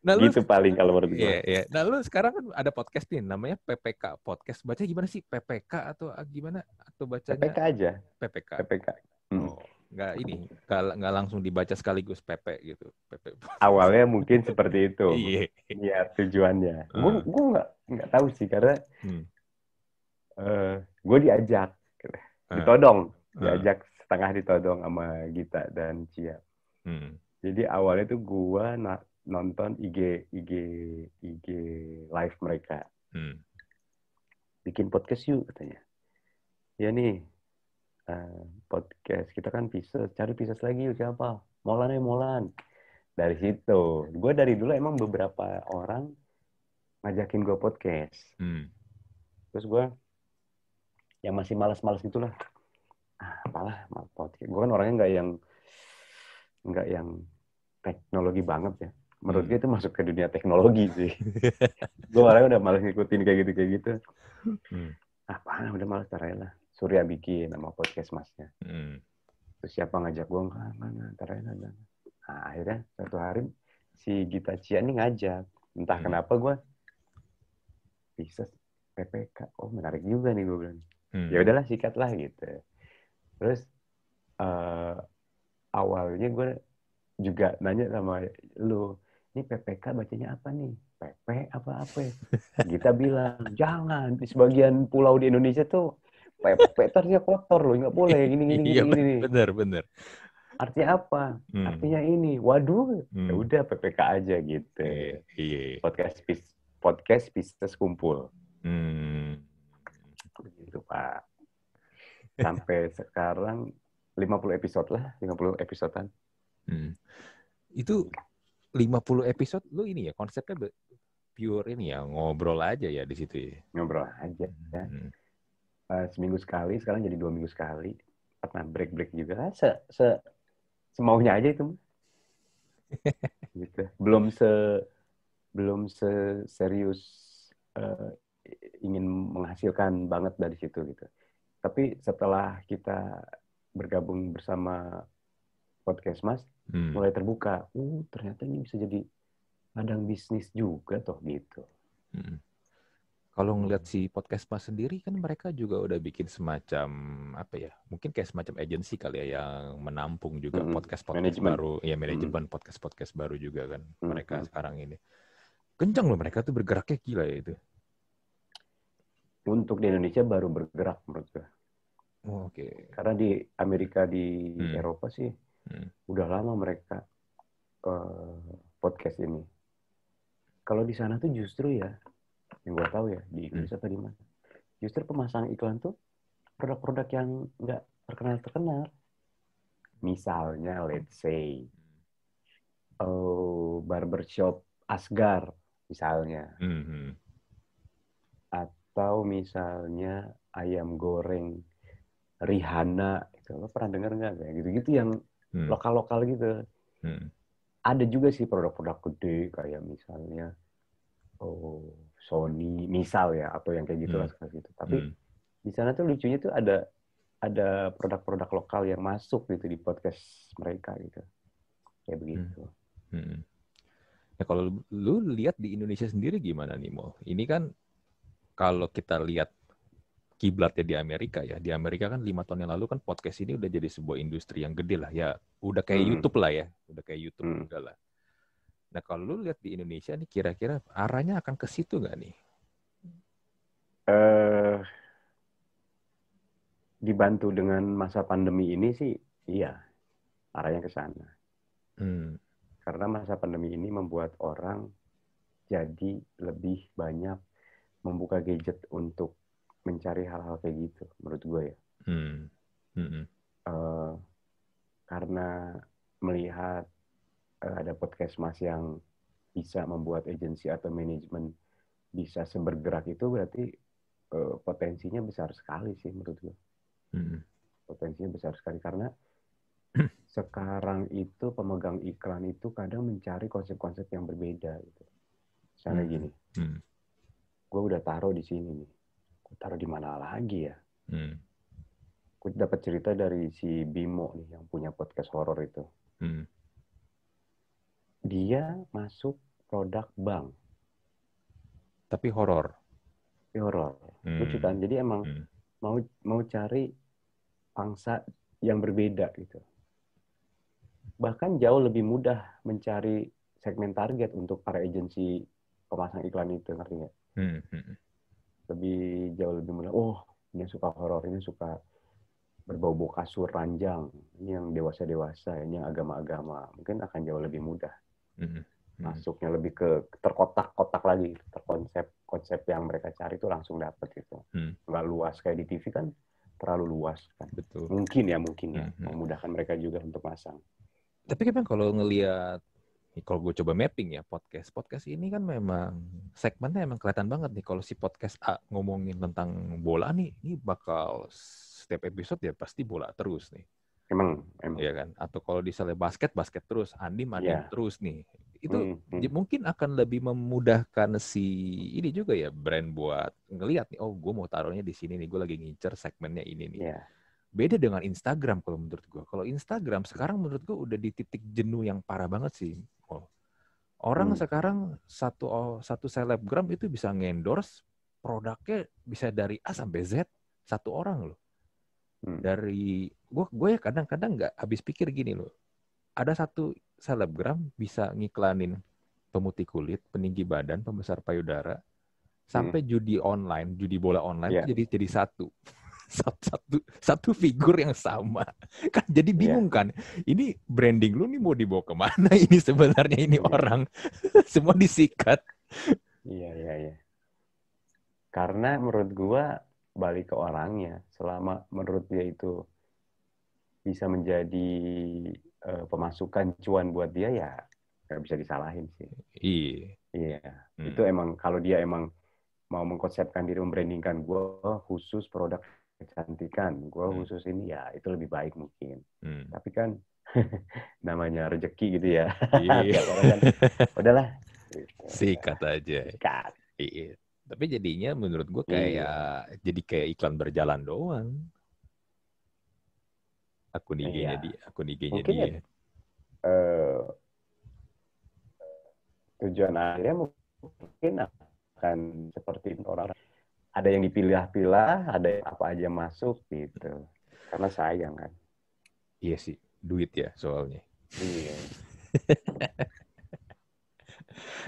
nah, lu gitu paling kalau menurut gue Iya, iya. Nah, lu sekarang kan ada podcast nih, namanya PPK Podcast. Baca gimana sih? PPK atau ah, gimana? Atau bacanya PPK aja PPK? PPK Hmm. Oh, nggak ini, nggak, nggak langsung dibaca sekaligus PP gitu. PP. awalnya mungkin seperti itu Iya. Iya tujuannya. Gue Hmm. gue nggak nggak tahu sih karena Hmm. eh gue diajak, Ah, ditodong, ah, diajak setengah ditodong sama Gita dan Cia. hmm. Jadi awalnya tuh gue na- nonton IG IG IG live mereka, Hmm. bikin podcast yuk katanya. Ya nih eh, podcast kita kan bisa cari pisah lagi yuk siapa? Molan ya Molan. Dari situ, gue dari dulu emang beberapa orang ngajakin gue podcast. Hmm. terus gue yang masih malas-malas gitulah ah apalah podcast gue kan orangnya nggak yang nggak yang teknologi banget ya menurut Hmm. gue itu masuk ke dunia teknologi sih. Gue orangnya udah malas ngikutin kayak gitu kayak gitu. Hmm. apa udah malas caranya lah. Surya bikin nama podcast masnya. Hmm. terus siapa ngajak gue nggak mana ntar aja nah, akhirnya satu hari si Gita Cia ini ngajak. Entah Hmm. kenapa gue bisa PPK oh menarik juga nih gue bilang. Hmm. ya udahlah sikat lah gitu. Terus eh, awalnya gue juga nanya sama lu ini PPK bacanya apa nih PP apa apa ya? kita bilang jangan di sebagian pulau di Indonesia tuh PP ternyata kotor loh nggak boleh gini gini Iya, gini, gini. bener, bener. artinya apa Hmm. artinya ini waduh Hmm. ya udah PPK aja gitu Iya, iya. podcast podcast Pisces kumpul Hmm. begitu pak sampai sekarang 50 episode lah 50 episodean Hmm. Itu 50 episode lu ini ya konsepnya pure ini ya ngobrol aja ya di situ ya. ngobrol aja ya. Hmm. Eh, seminggu sekali sekarang jadi dua minggu sekali pernah break break juga se, se semaunya aja itu gitu belum se belum se serius eh, ingin menghasilkan banget dari situ gitu tapi setelah kita bergabung bersama podcast mas Hmm. mulai terbuka uh ternyata ini bisa jadi ladang bisnis juga toh gitu Hmm. Kalau ngeliat si podcast mas sendiri kan mereka juga udah bikin semacam apa ya? Mungkin kayak semacam agensi kali ya yang menampung juga Mm-mm. podcast podcast Manajemen. baru, ya manajemen podcast podcast baru juga kan mereka Mm-mm. sekarang ini. Kencang loh mereka tuh bergeraknya gila ya itu. untuk di Indonesia baru bergerak menurut gue Oh, Oke. karena di Amerika di Hmm. Eropa sih Hmm. udah lama mereka eh, podcast ini kalau di sana tuh justru ya yang gue tahu ya di Inggris Hmm. apa di mana justru pemasang iklan tuh produk-produk yang nggak terkenal terkenal misalnya let's say oh barbershop Asgar misalnya Hmm, hmm. atau misalnya ayam goreng Rihanna itu lo pernah dengar nggak kayak gitu-gitu yang Hmm. lokal-lokal gitu Hmm. ada juga sih produk-produk gede kayak misalnya oh Sony misal ya atau yang kayak gitu lah gitu tapi Hmm. di sana tuh lucunya tuh ada ada produk-produk lokal yang masuk gitu di podcast mereka gitu kayak begitu Hmm. Ya kalau lu- lu lihat di Indonesia sendiri gimana nih Mo? Ini kan kalau kita lihat kiblatnya di Amerika ya, di Amerika kan lima tahun yang lalu kan podcast ini udah jadi sebuah industri yang gede lah ya, udah kayak Hmm. YouTube lah ya, udah kayak YouTube Hmm. juga lah. Nah kalau lu lihat di Indonesia nih kira-kira arahnya akan ke situ nggak nih? eh dibantu dengan masa pandemi ini sih iya arahnya ke sana Hmm. karena masa pandemi ini membuat orang jadi lebih banyak membuka gadget untuk mencari hal-hal kayak gitu menurut gue ya Hmm. Hmm. Eh, karena melihat eh, ada podcast mas yang bisa membuat agensi atau manajemen bisa sebergerak itu berarti eh, potensinya besar sekali sih menurut gue Hmm. potensinya besar sekali karena sekarang itu pemegang iklan itu kadang mencari konsep-konsep yang berbeda gitu. Misalnya Hmm. gini, Hmm. gue udah taruh di sini nih, taruh di mana lagi ya? Hmm. Gue dapat cerita dari si Bimo nih yang punya podcast horor itu. Hmm. Dia masuk produk bank, Tapi horor. tapi horor. Hmm. Lucu kan? Jadi emang Hmm. mau mau cari pangsa yang berbeda gitu. Bahkan jauh lebih mudah mencari segmen target untuk para agensi pemasang iklan itu, ngerti nggak? Hmm. Hmm. Lebih jauh lebih mudah. Oh, ini suka horor, ini suka berbau-bau kasur ranjang, ini yang dewasa-dewasa, ini yang agama-agama. Mungkin akan jauh lebih mudah. Hmm. Hmm. Masuknya lebih ke terkotak-kotak lagi, terkonsep konsep yang mereka cari itu langsung dapet gitu. Hmm. Nggak luas kayak di TV kan terlalu luas kan. Betul. Mungkin ya, mungkin ya. Mhm. Memudahkan mereka juga untuk masang. Tapi kan kalau ngelihat nih, kalau gue coba mapping ya podcast podcast ini kan memang segmennya emang kelihatan banget nih kalau si podcast A ngomongin tentang bola nih ini bakal setiap episode ya pasti bola terus nih Emang, emang. ya kan atau kalau di misalnya basket basket terus andim andim Iya. terus nih itu Hmm, hmm. ya mungkin akan lebih memudahkan si ini juga ya brand buat ngelihat nih oh gue mau taruhnya di sini nih gue lagi ngincer segmennya ini nih Iya. Beda dengan Instagram kalau menurut gue. Kalau Instagram sekarang menurut gue udah di titik jenuh yang parah banget sih. Oh. Orang Hmm. sekarang satu oh, satu selebgram itu bisa ngendorse produknya bisa dari A sampai Z satu orang loh. Hmm. Dari gue gue ya kadang-kadang nggak habis pikir gini loh. Ada satu selebgram bisa ngiklanin pemutih kulit, peninggi badan, pembesar payudara, sampai judi online, judi bola online itu jadi jadi satu. Satu satu satu figur yang sama kan jadi bingung kan ini branding lu nih mau dibawa ke mana ini sebenarnya ini Iya. orang semua disikat Iya, iya, iya. Karena menurut gua balik ke orangnya. Selama menurut dia itu bisa menjadi eh, pemasukan cuan buat dia ya nggak bisa disalahin sih. iya Iya, Hmm. itu emang kalau dia emang mau mengkonsepkan diri membrandingkan gua khusus produk kecantikan, gua Hmm. khusus ini ya itu lebih baik mungkin. Hmm. Tapi kan namanya rezeki gitu ya. Iya. Orang kan, udahlah. Gitu. sikat aja Sikat. Iya. Tapi jadinya menurut gue Iya. kayak jadi kayak iklan berjalan doang. Akun IG-nya Iya. dia, akun IG-nya Mungkin ya dia. eh, tujuan akhirnya mungkin akan seperti orang ada yang dipilah-pilah, ada yang apa aja masuk gitu. Karena sayang kan. Iya sih, duit ya soalnya. Iya.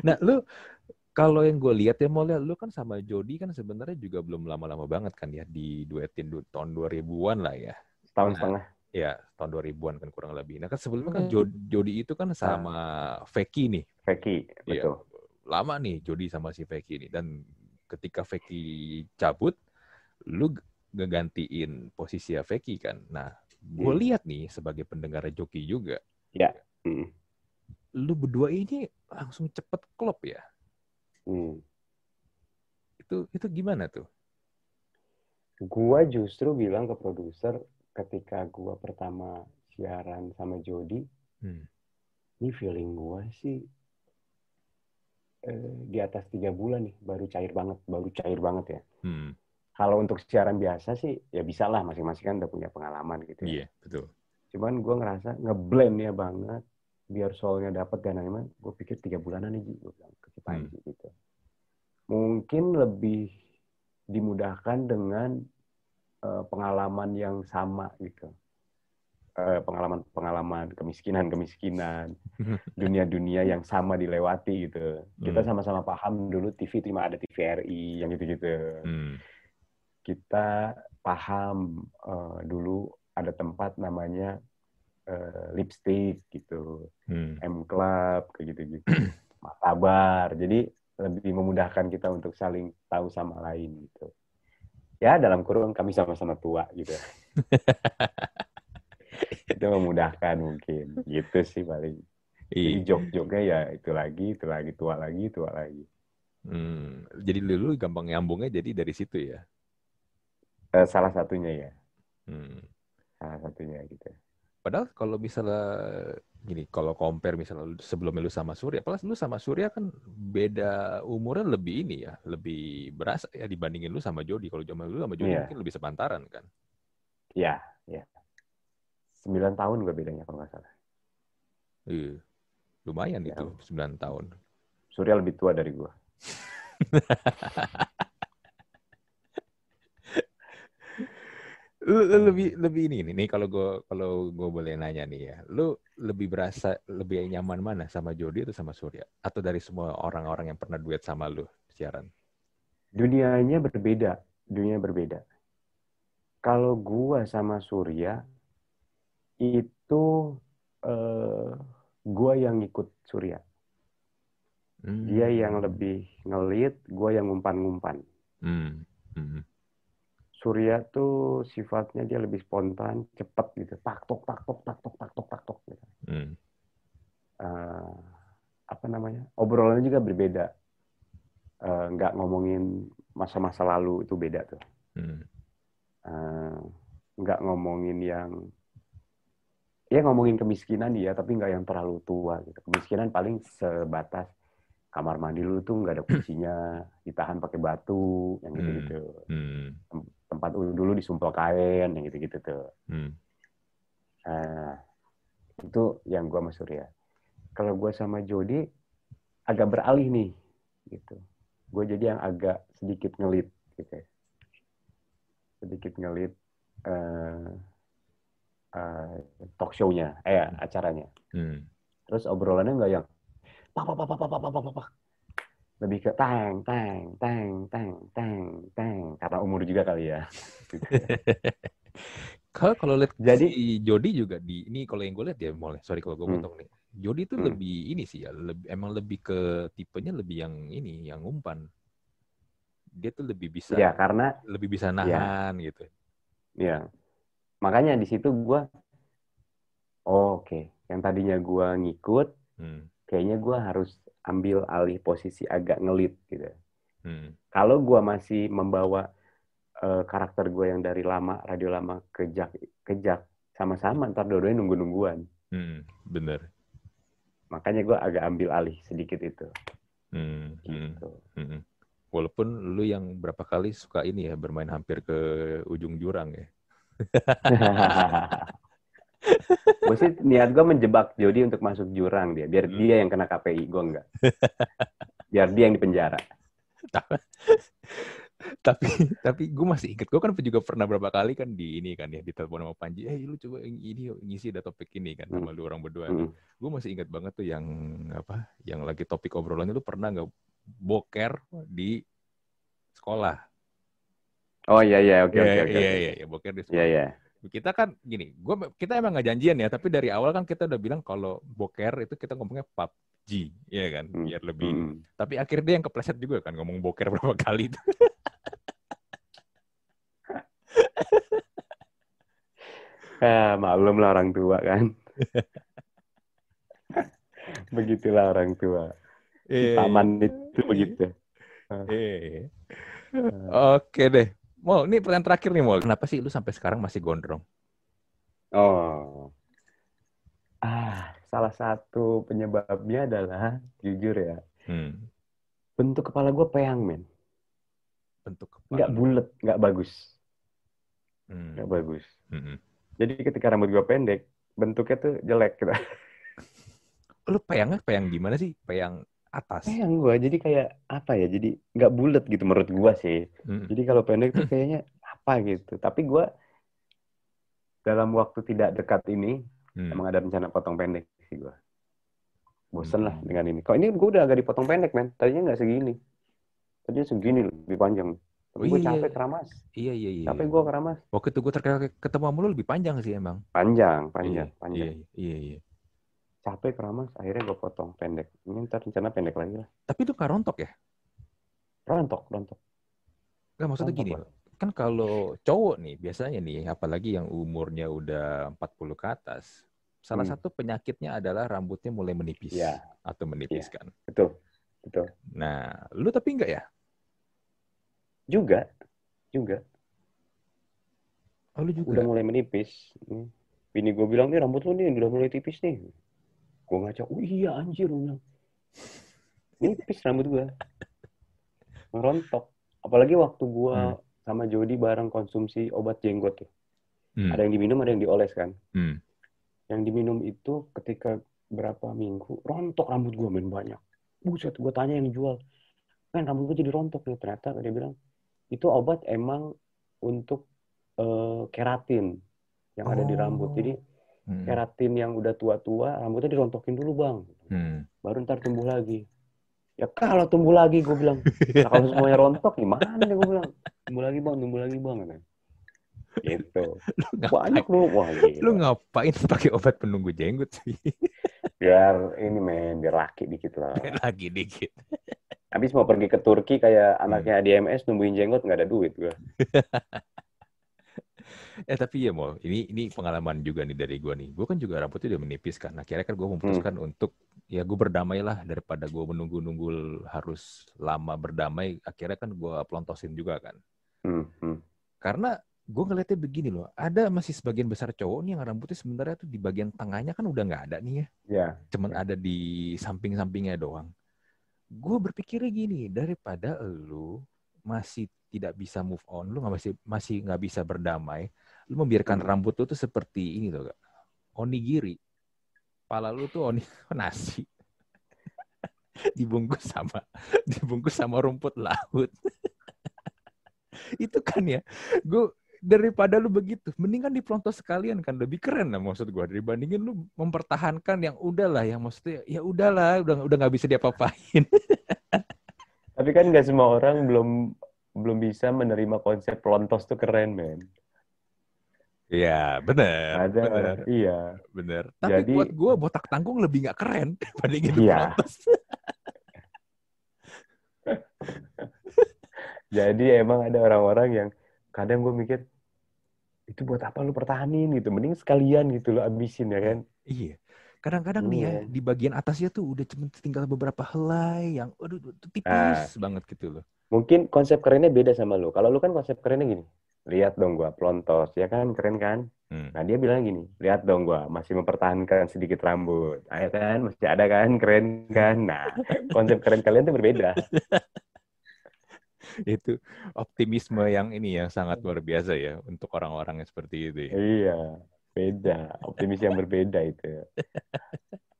Nah, lu kalau yang gue lihat ya mau lihat lu kan sama Jody kan sebenarnya juga belum lama-lama banget kan ya di duetin du- tahun 2000-an lah ya. Setahun Nah, setengah. Ya, tahun 2000-an kan kurang lebih. Nah, kan sebelumnya kan Hmm. Jo- Jody itu kan sama Feki nih. Feki, Iya. betul. Lama nih Jody sama si Feki nih dan ketika Feki cabut lu ngegantiin posisi Feki kan. Nah, gue Hmm. lihat nih sebagai pendengar joki juga, Hmm. lu berdua ini langsung cepet klop ya. Hmm. Itu itu gimana tuh? Gua justru bilang ke produser ketika gua pertama siaran sama Jody, Hmm. ini feeling gua sih eh, di atas tiga bulan nih baru cair banget, baru cair banget ya. Hmm. Kalau untuk siaran biasa sih ya bisa lah masing-masing kan udah punya pengalaman gitu ya. Iya, betul. Cuman gua ngerasa ngeblend ya banget biar soalnya dapat dan emang gue pikir tiga bulanan nih gue bilang ke Panji gitu. Mungkin lebih dimudahkan dengan eh, pengalaman yang sama gitu. Eh, pengalaman-pengalaman kemiskinan-kemiskinan, dunia-dunia yang sama dilewati gitu. Kita Hmm. sama-sama paham dulu TV cuma ada TVRI yang gitu-gitu. Hmm. Kita paham eh, dulu ada tempat namanya eh, lipstick gitu, Hmm. M Club kayak gitu-gitu, Martabar. Jadi lebih memudahkan kita untuk saling tahu sama lain gitu. Ya dalam kurung kami sama-sama tua gitu. itu memudahkan mungkin gitu sih paling iya. jok-joknya ya itu lagi itu lagi tua lagi tua lagi hmm. jadi dulu gampang nyambungnya jadi dari situ ya eh, salah satunya ya hmm. salah satunya gitu padahal kalau misalnya gini kalau compare misalnya sebelum lu sama Surya plus lu sama Surya kan beda umurnya lebih ini ya lebih berasa ya dibandingin lu sama Jody kalau zaman lu sama Jody yeah. mungkin lebih sepantaran kan ya yeah. 9 tahun gue bedanya kalau nggak salah. Iya. Lumayan ya. itu, 9 tahun. Surya lebih tua dari gue. lu, lu lebih lebih ini nih kalau gue kalau gue boleh nanya nih ya lu lebih berasa lebih nyaman mana sama Jody atau sama Surya atau dari semua orang-orang yang pernah duet sama lu siaran dunianya berbeda dunia berbeda kalau gue sama Surya itu eh, gua yang ngikut Surya. Hmm. Dia yang lebih ngelit, gua yang ngumpan-ngumpan. Hmm. Hmm. Surya tuh sifatnya dia lebih spontan, cepet gitu. Tak tok tak tok tak tok tak tok tak tok gitu. Hmm. Eh, apa namanya? Obrolannya juga berbeda. Eh, nggak ngomongin masa-masa lalu itu beda tuh. Hmm. Nggak ngomongin yang ya ngomongin kemiskinan dia tapi nggak yang terlalu tua gitu kemiskinan paling sebatas kamar mandi lu tuh nggak ada kuncinya ditahan pakai batu yang gitu gitu Hmm. tempat dulu disumpel kain yang gitu-gitu tuh. Hmm. Nah, itu yang gue sama Surya. Kalau gue sama Jody agak beralih nih, gitu. Gue jadi yang agak sedikit ngelit, gitu. ya. Sedikit ngelit eh eh, talk show-nya, eh acaranya. Hmm. Terus obrolannya nggak yang pak pak pak pak pak pak pak lebih ke tang tang tang tang tang tang karena umur juga kali ya. Kalau kalau lihat Jadi- si Jody juga di ini kalau yang gue lihat ya mulai sorry kalau gue Hmm. potong nih. Jody itu Hmm. lebih ini sih ya, lebih, emang lebih ke tipenya lebih yang ini, yang umpan. Dia tuh lebih bisa Ya karena lebih bisa nahan gitu. ya makanya di situ gue oh, oke yang tadinya gue ngikut Hmm. kayaknya gue harus ambil alih posisi agak ngelit gitu. Hmm. Kalau gue masih membawa eh, karakter gue yang dari lama radio lama ke jak ke jak sama-sama ntar dua-duanya nunggu-nungguan. Hmm. Bener. Makanya gue agak ambil alih sedikit itu. Hmm. Hmm. Gitu. Hmm. Walaupun lu yang berapa kali suka ini ya bermain hampir ke ujung jurang ya. Gue sih niat gue menjebak Jody untuk masuk jurang dia, biar Hmm. dia yang kena KPI, gue enggak. Biar dia yang dipenjara. tapi tapi gue masih inget gue kan juga pernah berapa kali kan di ini kan ya ditelepon sama Panji eh lu coba ini ngisi ada topik ini kan sama lu orang berdua Mm. gue masih inget banget tuh yang apa yang lagi topik obrolan itu pernah nggak boker di sekolah Oh iya iya oke Iya, oke oke. iya iya iya, boker di Iya iya. kita kan gini gua kita emang nggak janjian ya tapi dari awal kan kita udah bilang kalau boker itu kita ngomongnya PUBG ya kan Hmm. biar lebih Mm. tapi akhirnya dia yang kepleset juga kan ngomong boker berapa kali itu Ah, maklum lah orang tua kan. Begitulah orang tua. Iya, Taman itu begitu. Iya. Oke deh. Mol, ini pertanyaan terakhir nih, Mol. Kenapa sih lu sampai sekarang masih gondrong? Oh. Ah, salah satu penyebabnya adalah jujur ya, Hmm. bentuk kepala gue peyang men, Bentuk kepala. nggak bulat, nggak bagus, Hmm. nggak bagus. Hmm. Jadi ketika rambut gue pendek, bentuknya tuh jelek gitu. Lu peyangnya peyang gimana sih? Peyang atas. Peyang gue, jadi kayak apa ya? Jadi nggak bulat gitu menurut gue sih. Hmm. Jadi kalau pendek tuh kayaknya apa gitu. Tapi gue dalam waktu tidak dekat ini Hmm. emang ada rencana potong pendek sih gue. Bosen lah Hmm. dengan ini. Kalau ini gue udah agak dipotong pendek men. Tadinya nggak segini. Tadinya segini lebih panjang. Oh Tapi gue iya. capek keramas. Iya, iya, iya. Capek gue keramas. Waktu itu gue terkait ketemu sama lu lebih panjang sih emang. Panjang, panjang, Iya, panjang. Iya, iya, iya. Capek keramas. Akhirnya gue potong pendek. Ini ntar rencana pendek lagi lah. Tapi itu nggak rontok ya? Rontok, rontok. Nggak maksudnya Rontok gini, lah. kan kalau cowok nih biasanya nih, apalagi yang umurnya udah 40 ke atas, salah Hmm. satu penyakitnya adalah rambutnya mulai menipis Iya. atau menipis kan. Betul, betul. Nah, lu tapi enggak ya? Juga, juga. Oh, lu juga. Udah mulai menipis. Bini gue bilang, nih rambut lu nih udah mulai tipis nih. Gue ngaca, oh iya anjir. Gue bilang. Nipis rambut gue. Ngerontok. Apalagi waktu gue Hmm. sama Jody bareng konsumsi obat jenggot tuh. Hmm, Ada yang diminum, ada yang dioles kan. hmm. Yang diminum itu ketika berapa minggu, rontok rambut gue main banyak. Buset, gue tanya yang jual. Men, rambut gue jadi rontok nih. Ternyata dia bilang, itu obat emang untuk eh, keratin yang ada di rambut. Oh. Jadi Hmm, keratin yang udah tua-tua, rambutnya dirontokin dulu bang. hmm. Baru ntar tumbuh lagi. Ya kalau tumbuh lagi, gue bilang. Nah, kalau semuanya rontok, gimana nih gue bilang. Tumbuh lagi bang, tumbuh lagi bang. Gitu. Lu Banyak lu. Wah, gila. lu ngapain pakai obat penunggu jenggot sih? Biar ini men, biar laki dikit lah. Lagi dikit. Habis mau pergi ke Turki kayak Hmm. anaknya DMS numbuhin jenggot nggak ada duit gue. Eh tapi ya mau ini ini pengalaman juga nih dari gue nih. Gue kan juga rambutnya udah menipis kan. Akhirnya kan gue memutuskan untuk ya gue berdamai lah daripada gue menunggu-nunggu harus lama berdamai. Akhirnya kan gue pelontosin juga kan. Hmm, hmm. Karena gue ngeliatnya begini loh. Ada masih sebagian besar cowok nih yang rambutnya sebenarnya tuh di bagian tengahnya kan udah nggak ada nih ya. Ya, Cuman Ya. ada di samping-sampingnya doang. Gue berpikirnya gini, daripada lu masih tidak bisa move on, lu nggak masih masih nggak bisa berdamai, lu membiarkan Hmm. rambut lu tuh seperti ini tuh, Kak. Onigiri. Pala lu tuh oni nasi. dibungkus sama dibungkus sama rumput laut. Itu kan ya, gue daripada lu begitu, mendingan dipelontos sekalian kan lebih keren lah maksud gue dibandingin lu mempertahankan yang udahlah yang maksudnya ya udahlah udah udah nggak bisa diapa-apain. Tapi kan nggak semua orang belum belum bisa menerima konsep pelontos tuh keren, men. Iya bener, Ada, bener, iya. bener. Tapi Jadi- buat gue botak tanggung lebih nggak keren dibandingin Iya. pelontos. Jadi emang ada orang-orang yang kadang gue mikir itu buat apa lu pertahanin gitu, mending sekalian gitu lo abisin ya kan. Iya. Kadang-kadang nih ya Iya. di bagian atasnya tuh udah cuma tinggal beberapa helai yang aduh aduh, tipis Ah. banget gitu loh. Mungkin konsep kerennya beda sama lu. Kalau lu kan konsep kerennya gini, lihat dong gua pelontos, ya kan keren kan? Hmm. Nah dia bilang gini, lihat dong gua masih mempertahankan sedikit rambut, ayo kan masih ada kan keren kan? Nah konsep keren kalian tuh berbeda. Itu optimisme yang ini yang sangat luar biasa ya untuk orang-orang yang seperti itu. ya. Iya, beda. Optimis yang berbeda itu.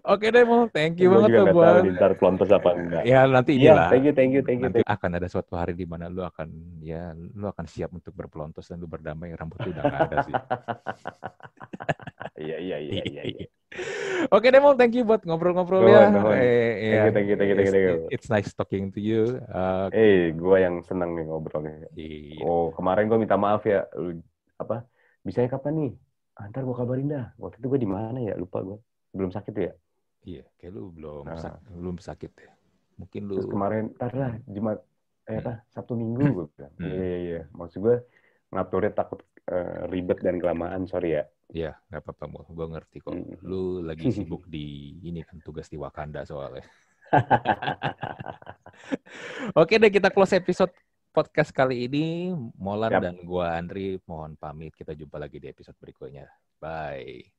Oke deh, Mo. Thank you Gua banget loh nggak buat tahu ntar pelontos apa enggak. Ya nanti Iya, inilah. thank you, thank you, thank you, Nanti thank you. akan ada suatu hari di mana lu akan ya lu akan siap untuk berpelontos dan lu berdamai rambut lu udah nggak ada sih. Iya, iya, iya, iya. iya. Oke deh, Mo. Thank you buat ngobrol-ngobrol ya. Eh, ya, Thank you, thank you, thank you, thank you. It's, it's nice talking to you. Uh, Eh, gua yang seneng nih ngobrolnya. iya. Oh, kemarin gua minta maaf ya. Lu, apa? Bisa kapan nih? Ah, ntar gua kabarin dah. Waktu itu gua di mana ya? Lupa gua. Belum sakit ya? Iya, kayak lu belum Nah. sak- belum sakit ya. Mungkin lu Terus kemarin, ntar lah, Jumat, eh apa, Sabtu Minggu gue bilang. Hmm. Iya, iya, iya. Maksud gue, ngaturnya takut eh, ribet dan kelamaan, sorry ya. ya nggak apa-apa, Mo. Gue ngerti kok. Hmm. Lu lagi sibuk di ini kan tugas di Wakanda soalnya. Oke deh, kita close episode podcast kali ini Molan Siap. dan gua Andri mohon pamit. Kita jumpa lagi di episode berikutnya. Bye.